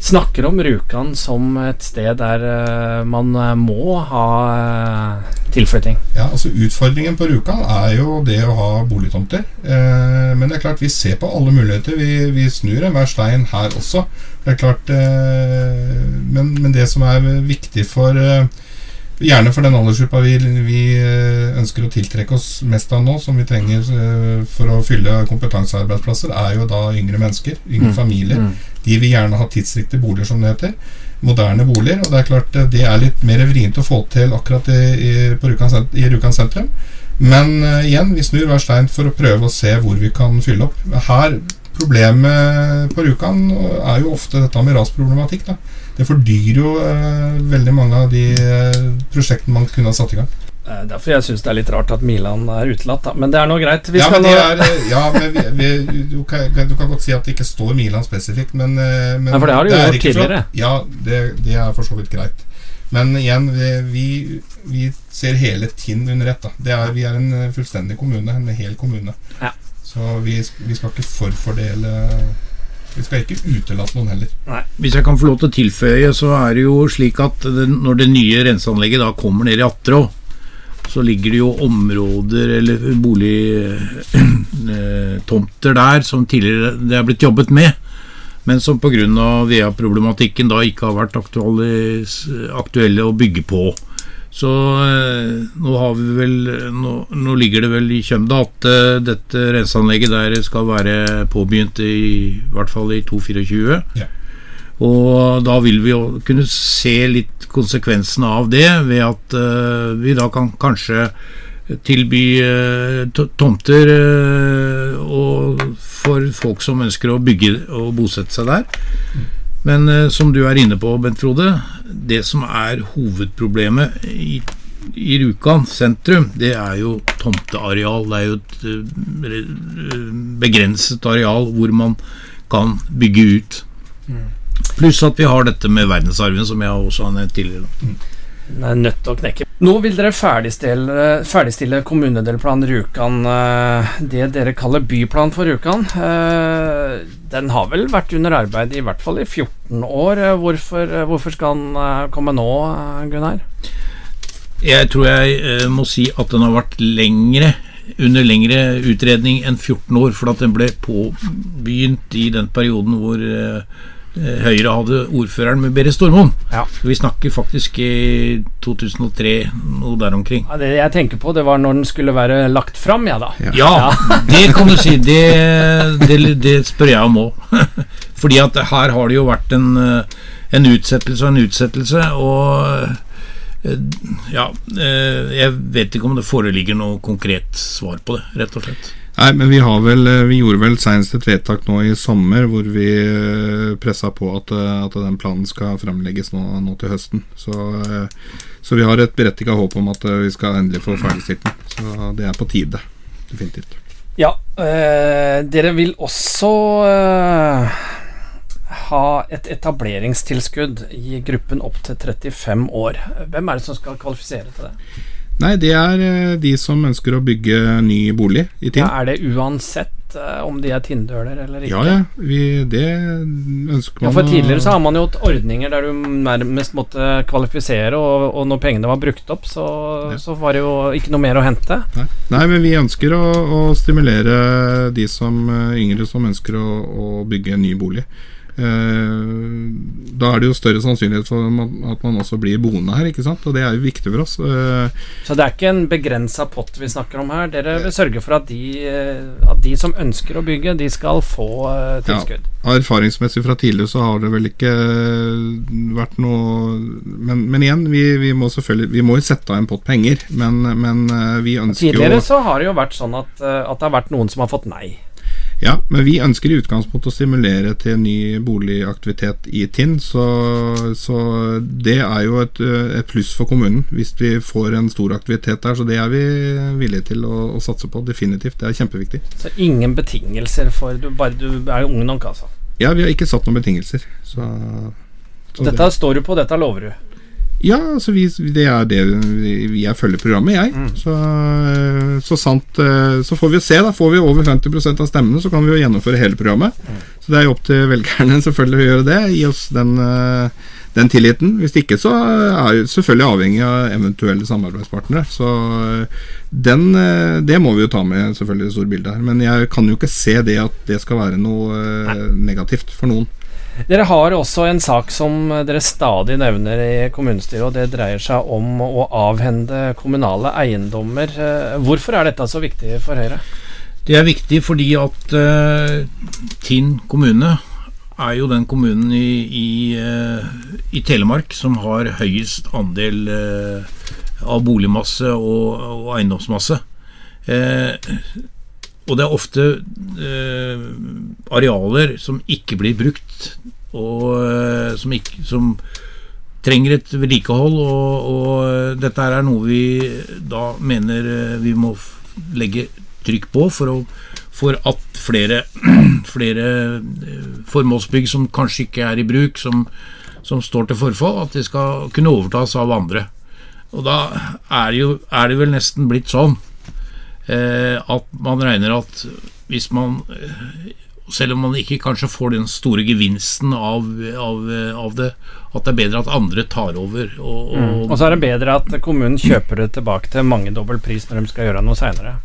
snakker om Rjukan som et sted der uh, man uh, må ha uh, tilflytting. Ja, altså Utfordringen på Rjukan er jo det å ha boligtomter. men det er klart vi ser på alle muligheter. Vi, vi snur enhver stein her også. Det er klart men, men, det som er viktig for Gjerne for den aldersgruppa vi, vi, ønsker å tiltrekke oss mest av nå, som vi trenger for å fylle kompetansearbeidsplasser, er jo da yngre mennesker, yngre mm. familier. Mm. De vil gjerne ha tidsriktige boliger, som det heter. Moderne boliger. Og det er klart eh, det er litt mer vrient å få til akkurat i, i, i Rjukan sentrum. Men uh, igjen, vi snur hver stein for å prøve å se hvor vi kan fylle opp. Her, Problemet på Rjukan er jo ofte dette med rasproblematikk. Da. Det fordyrer jo eh, veldig mange av de uh, prosjektene man kunne ha satt i gang. Eh, derfor jeg syns det er litt rart at Milan er utelatt, da. Men det er nå greit. ja, men, er, eh, ja, men vi, vi, du, kan, du, kan, godt si at det ikke står Milan spesifikt, men, eh, men ja, For det har du jo gjort tidligere. ja, det, det, er for så vidt greit. Men igjen, vi, vi ser hele Tinn under ett. Er, vi er en fullstendig kommune, en hel kommune. Ja. Så vi, vi skal ikke forfordele vi skal ikke utelate noen heller. Nei. Hvis jeg kan få lov til å tilføye, så er det jo slik at det, når det nye renseanlegget da kommer ned i Atrå, så ligger det jo områder eller boligtomter *clears throat* der som tidligere det er blitt jobbet med, men som pga. VEA-problematikken da ikke har vært aktuelle, aktuelle å bygge på. Så eh, nå har vi vel Nå, nå ligger det vel i kjømda at uh, dette renseanlegget der skal være påbegynt i, i hvert fall i 2024. Ja. Og da vil vi jo kunne se litt konsekvensene av det, ved at uh, vi da kan kanskje tilby uh, tomter uh, for folk som ønsker å bygge og bosette seg der. Men som du er inne på, Bent Frode, det som er hovedproblemet i, i Rjukan sentrum, det er jo tomteareal. Det er jo et begrenset areal hvor man kan bygge ut. Mm. Pluss at vi har dette med verdensarven, som jeg også har nevnt tidligere. Mm. Den er nødt til å knekke. Nå vil dere ferdigstille, ferdigstille kommunedelplan Rjukan. Eh, det dere kaller byplan for Rjukan. Eh, den har vel vært under arbeid i hvert fall i 14 år. Eh, hvorfor, hvorfor skal den komme nå, Gunnar? Jeg tror jeg må si at den har vært lengre under lengre utredning enn 14 år, for at den ble påbegynt i den perioden hvor Høyre hadde ordføreren med Berit Stormoen. Ja. vi snakker faktisk i 2003, noe der omkring. Ja, det jeg tenker på, det var når den skulle være lagt fram, ja da. Ja, ja *laughs* det kan du si. Det, det, det spør jeg om òg. *laughs* Fordi at her har det jo vært en, eh, en utsettelse og en utsettelse, og eh, ja, jeg vet ikke om det foreligger noe konkret svar på det, rett og slett. Nei, men vi har vel Vi gjorde vel senest et vedtak nå i sommer hvor vi pressa på at, at, den planen skal fremlegges nå, nå til høsten. Så, så, vi har et berettiga håp om at vi skal endelig få ferdigstilt den. Så det er på tide. Definitivt. Ja, øh, dere vil også øh, ha et etableringstilskudd i gruppen opp til 35 år. Hvem er det som skal kvalifisere til det? Nei, det er eh, de som ønsker å bygge ny bolig i Tinn. Ja, er det uansett uh, om de er Tindøler eller ikke? Ja, ja. Vi, det ønsker man ja, For tidligere så har man jo hatt ordninger der du nærmest måtte kvalifisere, og, og når pengene var brukt opp, så, ja. så, var det jo ikke noe mer å hente. Nei, Nei men vi ønsker å, å, stimulere de som eh, yngre som ønsker å, å bygge en ny bolig. Eh, da er det jo større sannsynlighet for at man også blir boende her, ikke sant? og det er jo viktig for oss. Eh, Så det er ikke en begrensa pott vi snakker om her? Dere vil sørge for at de, eh, at de som ønsker å bygge, de skal få tilskudd? Ja, erfaringsmessig fra tidligere så har det vel ikke vært noe Men, men igjen, vi, vi, må selvfølgelig Vi må jo sette av en pott penger, men, men vi ønsker jo Tidligere så har det jo vært sånn at, at det har vært noen som har fått nei. Ja, men vi ønsker i utgangspunktet å stimulere til ny boligaktivitet i Tinn. Så, så det er jo et, et, pluss for kommunen hvis vi får en stor aktivitet der. Så det er vi villige til å, å satse på. Definitivt. Det er kjempeviktig. Så ingen betingelser for du, Bare du er ung nok, altså? Ja, vi har ikke satt noen betingelser. Så, så dette det. står du på, dette lover du? Ja, altså vi, det er det jeg følger programmet, jeg. Mm. Så, så, sant eh, Så får vi jo se, da. Får vi over 50% av stemmene, så kan vi jo gjennomføre hele programmet. Mm. Så det er jo opp til velgerne *laughs* selvfølgelig å gjøre det. Gi oss den, eh, den tilliten. Hvis ikke så er det selvfølgelig avhengig av eventuelle samarbeidspartnere. Så eh, den, det må vi jo ta med selvfølgelig i det store bildet her. Men jeg kan jo ikke se det at det skal være noe negativt for noen. Dere har også en sak som dere stadig nevner i kommunestyret, og det dreier seg om å avhende kommunale eiendommer. Eh, hvorfor er dette så viktig for Høyre? Det er viktig fordi at uh, Tinn kommune er jo den kommunen i, i, uh, i Telemark som har høyest andel uh, av boligmasse og, og eiendomsmasse. Og det er ofte eh, arealer som ikke blir brukt, og eh, som, ikke, som trenger et vedlikehold. Og, og dette er noe vi da mener eh, vi må legge trykk på for, å, for at flere, *clears throat* flere eh, formålsbygg som kanskje ikke er i bruk, som, som står til forfall, at de skal kunne overtas av andre. Og da er, jo, er det vel nesten blitt sånn Eh, at man regner at hvis man eh, selv om man ikke kanskje får den store gevinsten av, av, av det, at det er bedre at andre tar over. Og, og, mm. og, så er det bedre at kommunen kjøper det tilbake til mangedobbel pris når de skal gjøre noe seinere.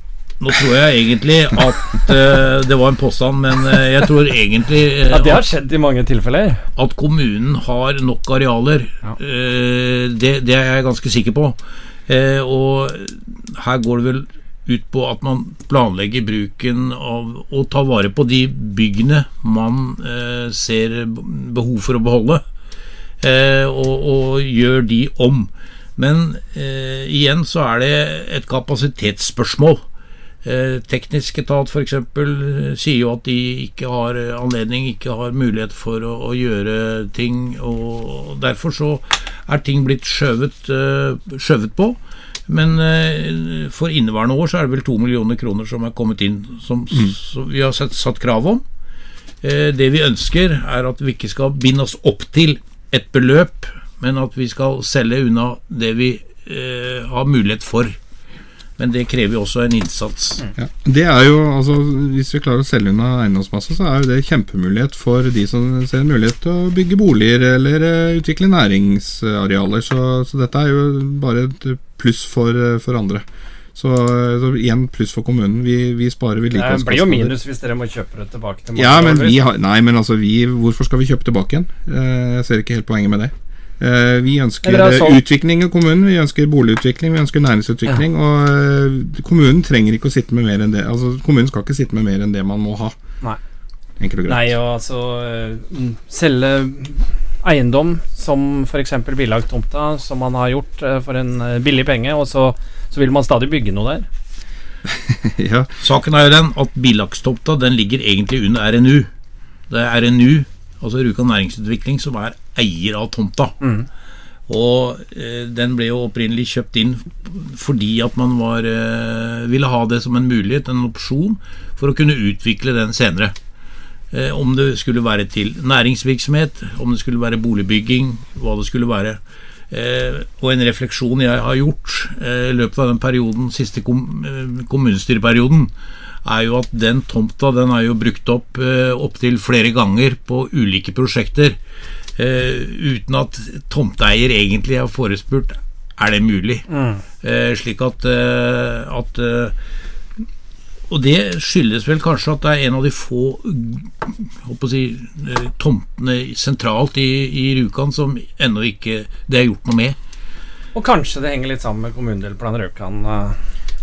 Nå tror jeg egentlig at uh, Det var en påstand, men uh, jeg tror egentlig uh, At Det har skjedd i mange tilfeller? At kommunen har nok arealer. Ja. Det, det, er jeg ganske sikker på. og her går det vel ut på at man planlegger bruken av å ta vare på de byggene man eh, ser behov for å beholde, eh, og, og, gjør de om. Men eh, igjen så er det et kapasitetsspørsmål. Eh, teknisk etat f.eks. sier jo at de ikke har anledning, ikke har mulighet for å, å gjøre ting. og Derfor så er ting blitt skjøvet, eh, skjøvet på. Men eh, for inneværende år så er det vel to millioner kroner som er kommet inn, som, mm. som vi har satt, satt krav om. Eh, det vi ønsker, er at vi ikke skal binde oss opp til et beløp, men at vi skal selge unna det vi eh, har mulighet for. Men det krever jo også en innsats. Ja, det er jo, altså Hvis vi klarer å selge unna eiendomsmasse, så er jo det kjempemulighet for de som ser en mulighet til å bygge boliger eller uh, utvikle næringsarealer. Så, så, dette er jo bare et pluss for, uh, for andre. Så, så, igjen pluss for kommunen. Vi, vi sparer vedlikeholdskostnader. Det blir jo minus hvis dere må kjøpe det tilbake til Ja, men vi har, nei, men altså vi, hvorfor skal vi kjøpe tilbake igjen? Jeg ser ikke helt poenget med det. Eh, vi ønsker sånn. utvikling i kommunen, vi ønsker boligutvikling, vi ønsker næringsutvikling. Ja. Og eh, kommunen trenger ikke å sitte med mer enn det Altså Kommunen skal ikke sitte med mer enn det man må ha. Nei. Enkelt og greit. Nei, og altså eh, selge eiendom som f.eks. billagtomta, som man har gjort for en billig penge, og så, så vil man stadig bygge noe der. *laughs* ja. Saken er jo den at billagstomta den ligger egentlig under RNU. Det er RNU, altså Rjukan Næringsutvikling, som er eier av tomta. Og eh, den ble jo opprinnelig kjøpt inn fordi at man var, eh, ville ha det som en mulighet, en opsjon, for å kunne utvikle den senere. Eh, om det skulle være til næringsvirksomhet, om det skulle være boligbygging, hva det skulle være. Eh, og en refleksjon jeg har gjort eh, i løpet av den perioden, siste kom, eh, kommunestyreperioden, er jo at den tomta den er jo brukt opp eh, opptil flere ganger på ulike prosjekter. Eh, uten at tomteeier egentlig har forespurt er det mulig. Eh, slik at, eh, at Og det skyldes vel kanskje at det er en av de få håper å si, tomtene sentralt i, i Rjukan som ennå ikke det er gjort noe med. Og kanskje det henger litt sammen med kommunedelplan Rjukan?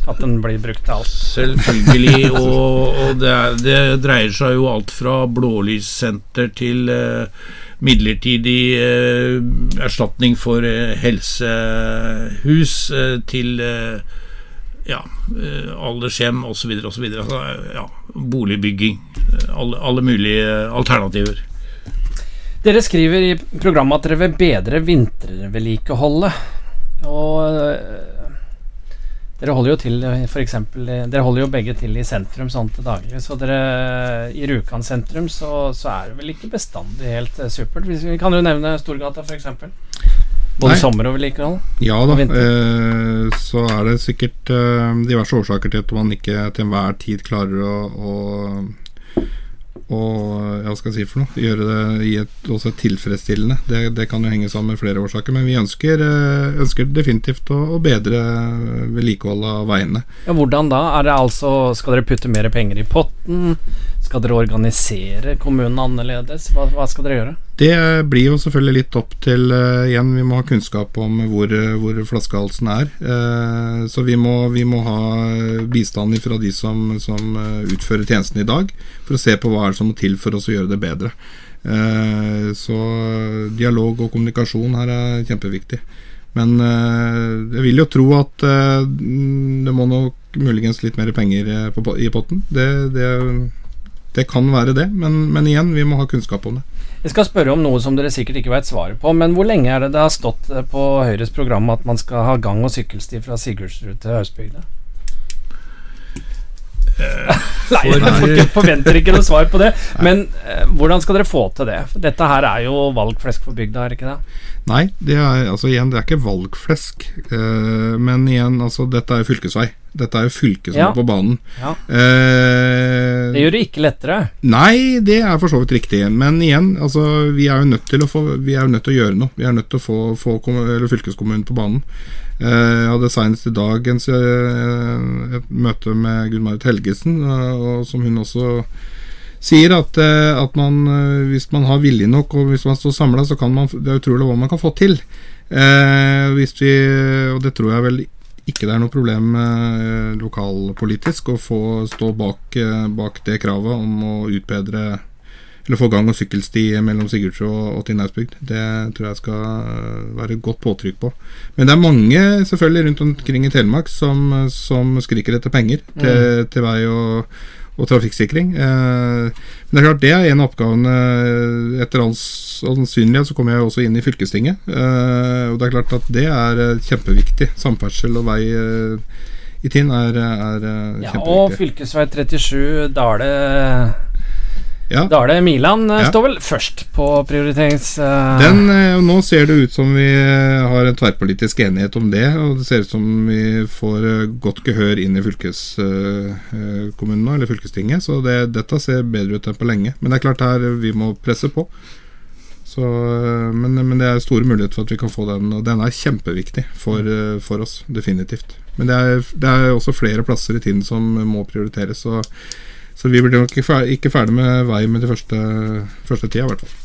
At den blir brukt til alt. Selvfølgelig. Og, og det, er, det dreier seg jo alt fra blålyssenter til eh, midlertidig eh, erstatning for eh, helsehus eh, til eh, ja, eh, aldershjem osv. osv. Altså, ja, boligbygging. Alle, alle mulige alternativer. Dere skriver i programmet at dere vil bedre vintervedlikeholdet. Og dere holder jo til øh, for eksempel, øh, Dere holder jo begge til i sentrum sånn til daglig. Så dere i Rjukan sentrum så, så er det vel ikke bestandig helt øh, supert. Vi, vi kan jo nevne Storgata f.eks. Både Nei. sommer og vedlikehold. Ja da, eh, så er det sikkert eh, diverse årsaker til at man ikke til enhver tid klarer å, å, å ja, skal jeg si for noe, gjøre det i et, også tilfredsstillende. Det, det kan jo henge sammen med flere årsaker, men vi ønsker, eh, ønsker definitivt å, å bedre vedlikeholdet av veiene. Ja, Hvordan da? Er det altså, Skal dere putte mer penger i potten? Skal dere organisere kommunen annerledes? Hva, hva skal dere gjøre? Det blir jo selvfølgelig litt opp til uh, Igjen, vi må ha kunnskap om hvor, eh, hvor flaskehalsen er. Uh, så vi må, vi må ha bistand fra de som, som utfører tjenesten i dag, for å se på hva er det som må til for oss å gjøre det bedre. Uh, så dialog og kommunikasjon her er kjempeviktig. Men jeg vil jo tro at det må nok muligens litt mer penger på, i potten. Det, det, det kan være det, men, men igjen, vi må ha kunnskap om det. Jeg skal spørre om noe som dere sikkert ikke vet svaret på, men hvor lenge er det det har stått eh, på Høyres program at man skal ha gang- og sykkelsti fra Sigurdsrud til Høstbygda? *laughs* Nei, jeg forventer ikke noe svar på det. *laughs* Men eh, hvordan skal dere få til det? Dette her er jo valgflesk for bygda, er det ikke det? Nei, det er, altså igjen, det er ikke valgflesk. eh, men igjen, altså, dette er fylkesvei. Dette er jo fylket som Ja. er på banen. Ja. Eh, Det gjør det ikke lettere. Nei, det er for så vidt riktig. Men igjen, altså, vi er jo nødt til å få er nødt til å gjøre noe. Vi er nødt til å få, få eller fylkeskommunen på banen. Eh, Jeg hadde senest i dag en, eh, et møte med Gunn-Marit Helgesen, eh, og som hun også sier at, eh, at man, hvis man har vilje nok og hvis man står samla, så kan man Det er utrolig hva man kan få til. Eh, hvis vi, og det tror jeg vel ikke det er noe problem eh, lokalpolitisk å få stå bak, eh, bak det kravet om å utbedre eller få gang- og sykkelsti mellom Sigurdsjø og, og til Det tror jeg skal eh, være et godt påtrykk på. Men det er mange selvfølgelig rundt omkring i Telemark som, som skriker etter penger til, til vei og, og trafikksikring. Eh, men det er klart det er en av oppgavene. Etter all sannsynlighet så kommer jeg også inn i fylkestinget. Eh, og det er klart at det er eh, kjempeviktig. Samferdsel og vei eh, i Tinn er, er kjempeviktig. Ja, og fylkesvei 37 Dale Ja. Dale-Milan eh, Ja. står vel først på prioriterings... Uh... Den, eh, nå ser det ut som vi har en tverrpolitisk enighet om det, og det ser ut som vi får godt gehør inn i fylkeskommunen nå, eller fylkestinget, så det, dette ser bedre ut enn på lenge. Men det er klart her vi må presse på. Så, men, men det er store muligheter for at vi kan få den, og den er kjempeviktig for, for oss, definitivt. Men det er, det er også flere plasser i tiden som må prioriteres, så, så vi blir nok ikke ferdig med vei med de første, første tida, i hvert fall.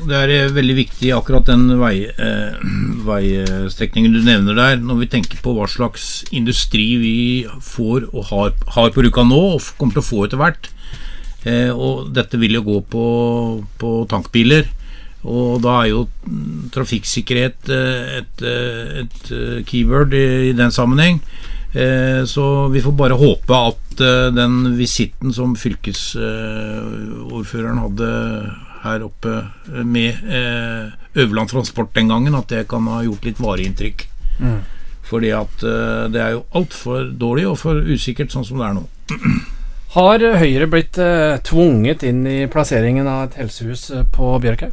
Det er eh, veldig viktig akkurat den vei, eh, *clears throat* veistrekningen du nevner der, når vi tenker på hva slags industri vi får og har, har på Rjukan nå, og kommer til å få etter hvert. Eh, og dette vil jo gå på, på tankbiler. Og da er jo trafikksikkerhet et, et, eh, et eh, keyword i, i den sammenheng. Eh, så vi får bare håpe at eh, den visitten som fylkesordføreren hadde her oppe eh, med Øverland Transport den gangen, at det kan ha gjort litt varig inntrykk. Mm. Fordi at det er jo altfor dårlig og for usikkert sånn som det er nå. Har Høyre blitt tvunget inn i plasseringen av et helsehus eh, på Bjørkhaug?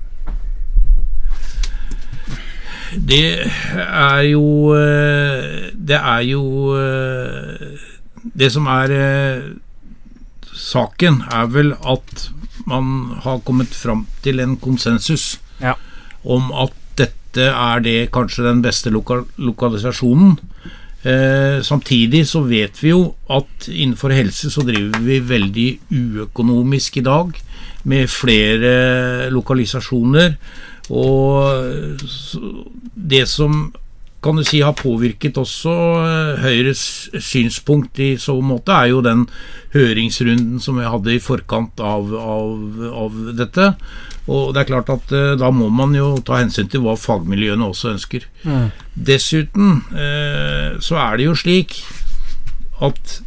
Det er jo eh, Det er jo eh, Det som er eh, saken, er vel at man har kommet fram til en konsensus Ja. om at dette er det kanskje den beste loka lokalisasjonen. Eh, samtidig så vet vi jo at innenfor helse så driver vi veldig uøkonomisk i dag, med flere lokalisasjoner. Og det som kan du si har påvirket også eh, Høyres synspunkt i så måte, er jo den høringsrunden som vi hadde i forkant av, av, av dette. Og det er klart at eh, da må man jo ta hensyn til hva fagmiljøene også ønsker. Dessuten eh, så er det jo slik at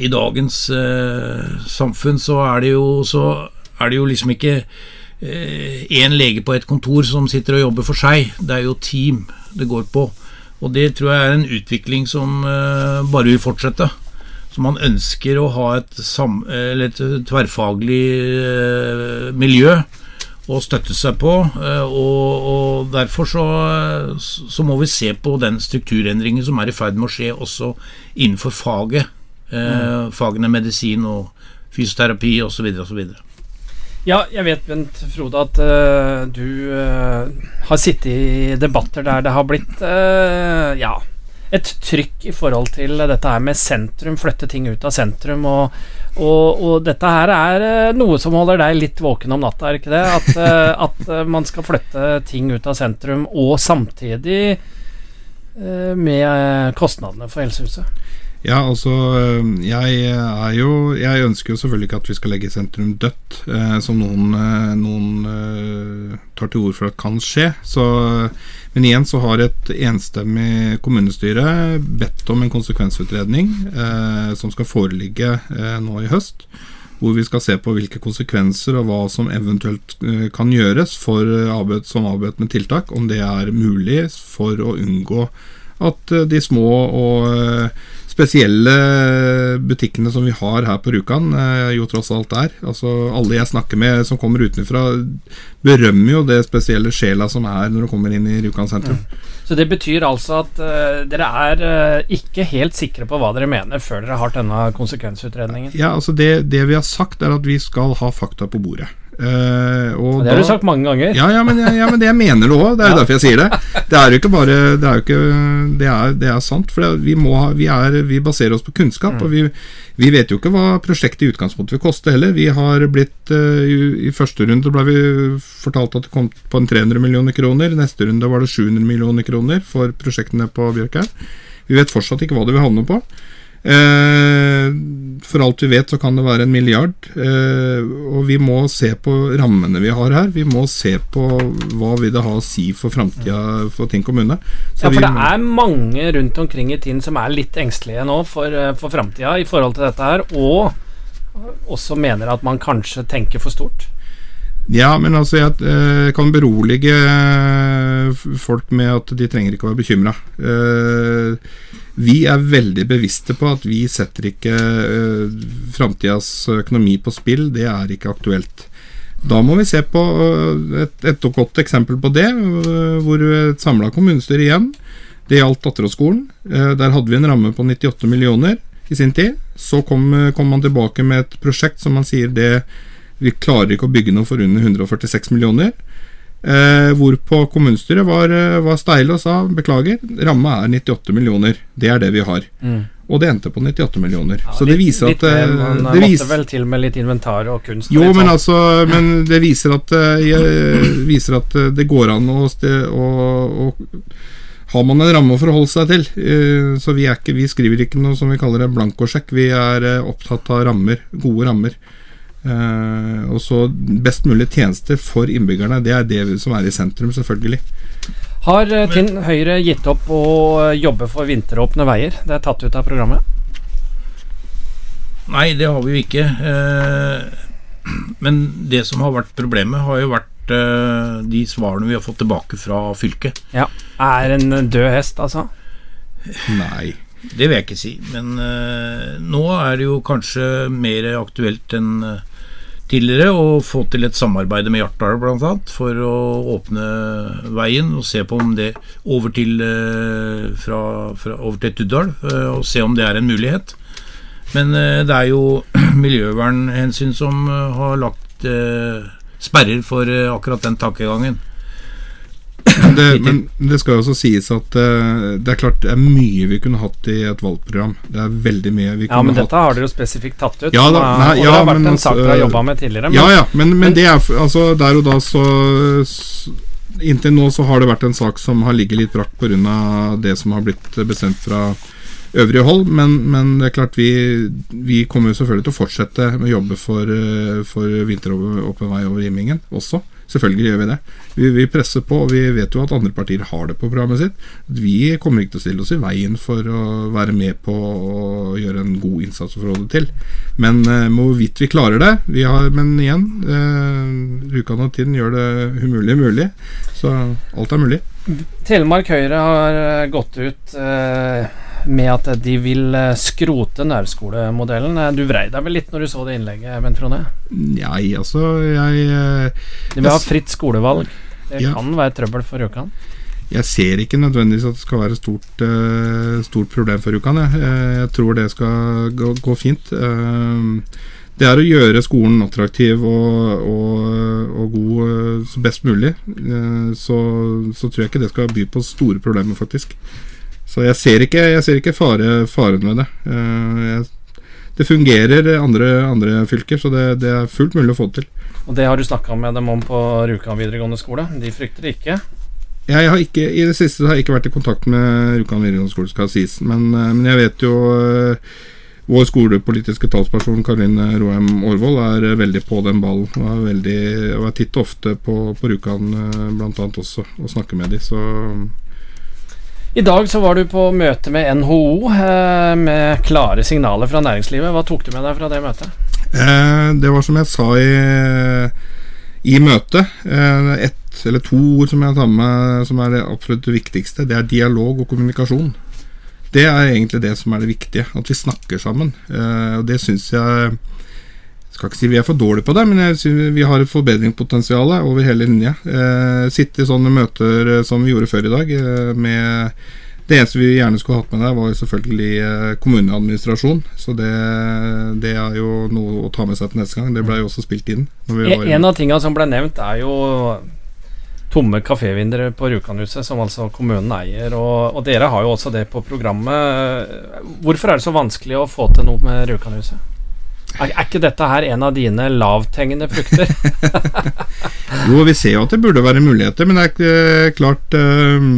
i dagens eh, samfunn så er det jo så er det jo liksom ikke én lege på et kontor som sitter og jobber for seg. Det er jo team det går på. Og det tror jeg er en utvikling som eh, bare vil fortsette. Så man ønsker å ha et, sam, et tverrfaglig eh, miljø å støtte seg på. eh, Og, og derfor så, så må vi se på den strukturendringen som er i ferd med å skje også innenfor faget. Mm. Fagene medisin og fysioterapi osv. osv. Ja, jeg vet, Bent Frode, at uh, du uh, har sittet i debatter der det har blitt uh, ja, et trykk i forhold til dette her med sentrum, flytte ting ut av sentrum. Og, og, og dette her er noe som holder deg litt våken om natta, er ikke det? At, at man skal flytte ting ut av sentrum, og samtidig med kostnadene for helsehuset. Ja, altså jeg er jo Jeg ønsker jo selvfølgelig ikke at vi skal legge sentrum dødt, eh, som noen, eh, noen eh, tar til orde for at kan skje. Så, men igjen så har et enstemmig kommunestyre bedt om en konsekvensutredning eh, som skal foreligge eh, nå i høst. Hvor vi skal se på hvilke konsekvenser og hva som eventuelt eh, kan gjøres for arbeid som avbøtende tiltak. Om det er mulig for å unngå at eh, de små og eh, spesielle butikkene som vi har her på Rjukan, eh, jo tross alt er. Altså Alle jeg snakker med som kommer utenfra, berømmer jo det spesielle sjela som er når du kommer inn i Rjukan sentrum. Så det betyr altså at uh, dere er uh, ikke helt sikre på hva dere mener før dere har denne konsekvensutredningen? Ja, altså det, det vi har sagt, er at vi skal ha fakta på bordet. Og Det har du sagt mange ganger. Ja, ja, men, ja, men det jeg mener det òg. Det er jo derfor jeg sier det. Det er jo ikke bare Det er jo ikke Det er, det er sant. For det, vi, ha, vi, er, vi baserer oss på kunnskap. Og vi, vi vet jo ikke hva prosjektet i utgangspunktet vil koste heller. Vi har blitt uh, i, I første runde ble vi fortalt at det kom på en 300 millioner kroner. Neste runde var det 700 millioner kroner for prosjektene på Bjørkhaug. Vi vet fortsatt ikke hva det vil havne på. Eh, for alt vi vet, så kan det være en milliard. Eh, og vi må se på rammene vi har her. Vi må se på hva vil det ha å si for framtida for Tinn kommune. Så Ja, for det er mange rundt omkring i Tinn som er litt engstelige nå for, eh, for framtida i forhold til dette her, og også mener at man kanskje tenker for stort. Ja, men altså jeg eh, kan berolige folk med at de trenger ikke å være bekymra. Eh, vi er veldig bevisste på at vi setter ikke uh, framtidas økonomi på spill. Det er ikke aktuelt. Da må vi se på eh, et, et godt eksempel på det, eh, hvor et samla kommunestyre igjen Det gjaldt Datteråsskolen. Der hadde vi en ramme på 98 millioner i sin tid. Så kom, kom man tilbake med et prosjekt som man sier det vi klarer ikke å bygge noe for under 146 millioner. Eh, hvorpå kommunestyret var, eh, var steile og sa beklager, ramma er 98 millioner. Det er det vi har. Og det endte på 98 millioner. så det viser litt at litt, Man det måtte vel til med litt inventar og kunst. Jo, men sånn. altså *laughs* Men det viser at, eh, jeg, viser at eh, det går an å, å, å Har man en ramme å forholde seg til, eh, så vi, er ikke, vi skriver ikke noe som vi kaller en blankosjekk. Vi er eh, opptatt av rammer. Gode rammer. Eh, og så best mulig tjenester for innbyggerne. Det er det som er i sentrum, selvfølgelig. Har eh, Tinn Høyre gitt opp å eh, jobbe for vinteråpne veier? Det er tatt ut av programmet. Nei, det har vi jo ikke. Uh, Men det som har vært problemet, har jo vært uh, de svarene vi har fått tilbake fra fylket. Ja. Er en død hest, altså? Nei. Det vil jeg ikke si. Men nå er det jo kanskje mer aktuelt enn tidligere å få til et samarbeid med Hjartdal bl.a. for å åpne veien og se på om det over til, eh, fra, fra, over til Tuddal, eh, og se om det er en mulighet. Men eh, det er jo *clears throat* miljøvernhensyn som har lagt sperrer for akkurat den tankegangen. Men det, *laughs* men det skal også sies at uh, det er klart det er mye vi kunne hatt i et valgprogram. Det er veldig mye vi kunne hatt. Ja, men hatt. dette har dere jo spesifikt tatt ut. Ja da, nei, og det ja, har vært men en sak dere har altså, jobba med tidligere. Men Ja ja, men, men, det er altså der og da så så Inntil nå så har det vært en sak som har ligget litt brakk pga. det som har blitt bestemt fra øvrige hold, men, men det er klart vi, vi kommer jo selvfølgelig til å fortsette med å jobbe for, eh, for vinteråpen vei over Gimmingen også. Selvfølgelig gjør vi det. Vi, vi presser på, og vi vet jo at andre partier har det på programmet sitt. Vi kommer ikke til å stille oss i veien for å være med på å gjøre en god innsats for å til. Men eh, hvorvidt vi klarer det vi har, Men igjen, eh, Rjukan og Tinn gjør det umulige mulig. Så alt er mulig. Telemark Høyre har eh, gått ut eh, med at de vil eh, skrote nærskolemodellen. Eh, Du vrei deg vel litt når du så det innlegget, Bent Frone? Nei, altså Jeg, eh, De vil ha fritt skolevalg. Det Ja. kan være trøbbel for Rjukan. jeg ser ikke nødvendigvis at det skal være et stort, stort problem for Rjukan. Jeg. Jeg tror det skal gå, gå fint. Det er å gjøre skolen attraktiv og, og, og god så best mulig. Så, så tror jeg ikke det skal by på store problemer, faktisk. Så jeg ser ikke, jeg ser ikke fare, faren med det. Eh, jeg, det fungerer i andre, andre fylker, så det, det er fullt mulig å få det til. Og det har du snakka med dem om på Rjukan videregående skole. De frykter ikke. Jeg har ikke, I det siste har jeg ikke vært i kontakt med Rjukan videregående skole, skal sies. Men, eh, men jeg vet jo eh, vår skolepolitiske talsperson Karoline Roheim Aarvold er veldig på den ballen. Og er, veldig, og er titt og ofte på, på Rjukan bl.a. også, og snakker med dem. Så I dag så var du på møte med NHO eh, med klare signaler fra næringslivet. Hva tok du med deg fra det møtet? eh, det var som jeg sa i, i møtet. Eh, ett eller to ord som jeg tar med som er det absolutt viktigste. Det er dialog og kommunikasjon. Det er egentlig det som er det viktige. At vi snakker sammen. Eh, og det syns jeg skal ikke si vi er for dårlige på det, men jeg synes vi har et forbedringspotensial over hele linja. Eh, sitte i sånne møter eh, som vi gjorde før i dag, eh, med det eneste vi gjerne skulle hatt med der, var jo selvfølgelig eh, kommuneadministrasjon. Så det, det er jo noe å ta med seg til neste gang. Det ble jo også spilt inn. En, var- en av tingene som ble nevnt, er jo tomme kafévinduer på Rjukanhuset, som altså kommunen eier. Og, og dere har jo også det på programmet. Hvorfor er det så vanskelig å få til noe med Rjukanhuset? Er, er ikke dette her en av dine lavthengende frukter? *laughs* *laughs* Jo, vi ser jo at det burde være muligheter, men det er klart eh,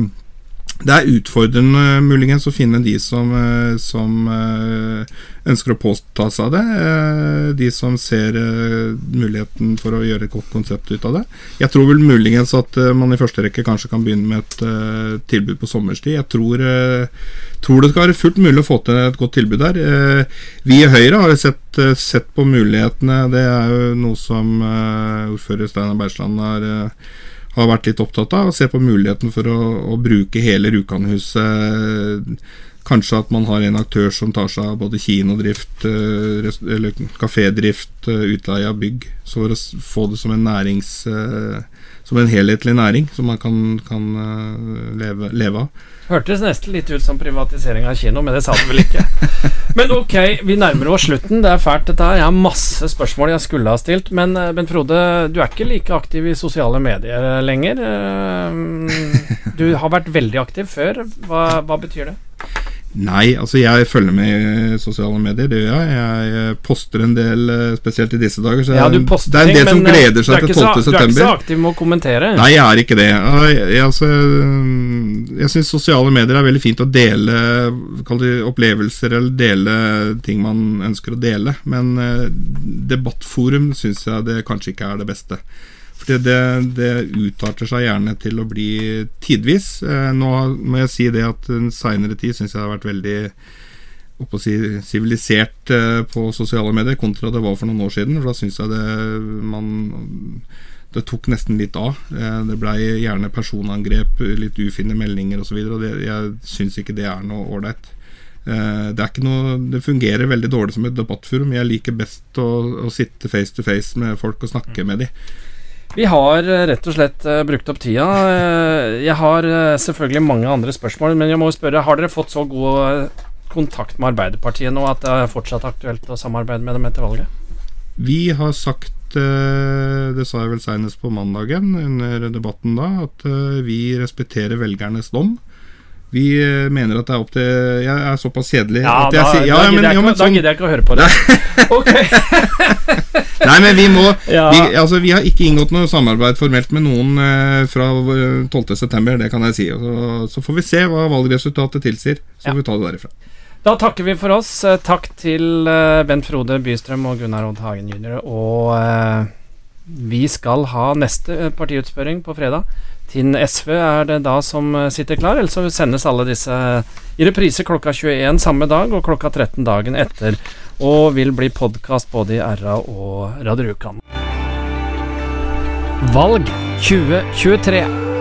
Det er utfordrende muligens å finne de som, eh, som eh, ønsker å påta seg det. eh, De som ser muligheten for å gjøre et godt konsept ut av det. Jeg tror vel muligens at man i første rekke kanskje kan begynne med et tilbud på sommerstid. Jeg tror, tror det skal være fullt mulig å få til et godt tilbud der. Vi i Høyre har sett, sett på mulighetene. Det er jo noe som ordfører Steinar Bergsland har har vært litt opptatt av, å se på muligheten for å, å bruke hele Rjukanhuset. Kanskje at man har en aktør som tar seg av både kinodrift, eh, eller kafédrift, eh, utleie av bygg. Så for å få det som en nærings... eh, Som en helhetlig næring som man kan, kan eh, leve, leve av. Hørtes nesten litt ut som privatisering av kino, men det sa du vel ikke. Men ok, vi nærmer oss slutten. Det er fælt, dette her. Jeg har masse spørsmål jeg skulle ha stilt. Men eh, Bent Frode, du er ikke like aktiv i sosiale medier lenger. Eh, Du har vært veldig aktiv før. Hva, hva betyr det? Nei, altså jeg følger med i sosiale medier, det gjør jeg. Jeg eh, poster en del, eh, spesielt i disse dager. Så Ja, du poster det er en del som eh, gleder er seg til ikke så- 12. Du er ikke så aktiv med å kommentere. Nei, jeg er ikke det. Jeg, jeg, altså, jeg syns sosiale medier er veldig fint å dele det opplevelser eller dele ting man ønsker å dele, men eh, debattforum syns jeg det kanskje ikke er det beste. Fordi det, det utarter seg gjerne til å bli tidvis. Eh, nå må jeg si det at den seinere tid syns jeg har vært veldig å si, sivilisert eh, på sosiale medier, kontra det var for noen år siden. For da syns jeg det man det tok nesten litt av. Eh, det blei gjerne personangrep, litt ufine meldinger osv. Jeg syns ikke det er noe ålreit. ikke noe det fungerer veldig dårlig som et debattforum. Jeg liker best å, å sitte face to face med folk og snakke med dem. Vi har eh, rett og slett brukt opp tida. Jeg har selvfølgelig mange andre spørsmål, men jeg må spørre, har dere fått så god kontakt med Arbeiderpartiet nå at det er fortsatt aktuelt å samarbeide med dem etter valget? Vi har sagt Eh, det sa jeg vel senest på mandagen under debatten da, at eh, vi respekterer velgernes dom. Vi eh, mener at det er opp til Jeg er såpass kjedelig ja, at jeg sier ja, da, gidder jeg, ja, sånn, jeg ikke å høre på det. *laughs* *laughs* Nei, men vi må ja. vi, altså, vi har ikke inngått noe samarbeid formelt med noen eh, fra 12.9., det kan jeg si. Så, så, får vi se hva valgresultatet tilsier. Så får vi ta det derifra. Da takker vi for oss. Eh, takk til eh, Bent Frode Bystrøm og Gunnar Odd Hagen jr. Og eh, vi skal ha neste partiutspørring på fredag. Tinn SV er det da som sitter klar, eller så sendes alle disse i reprise klokka 21 samme dag og klokka 13 dagen etter. Og vil bli podkast både i RA og Radio Rjukan. Valg 2023.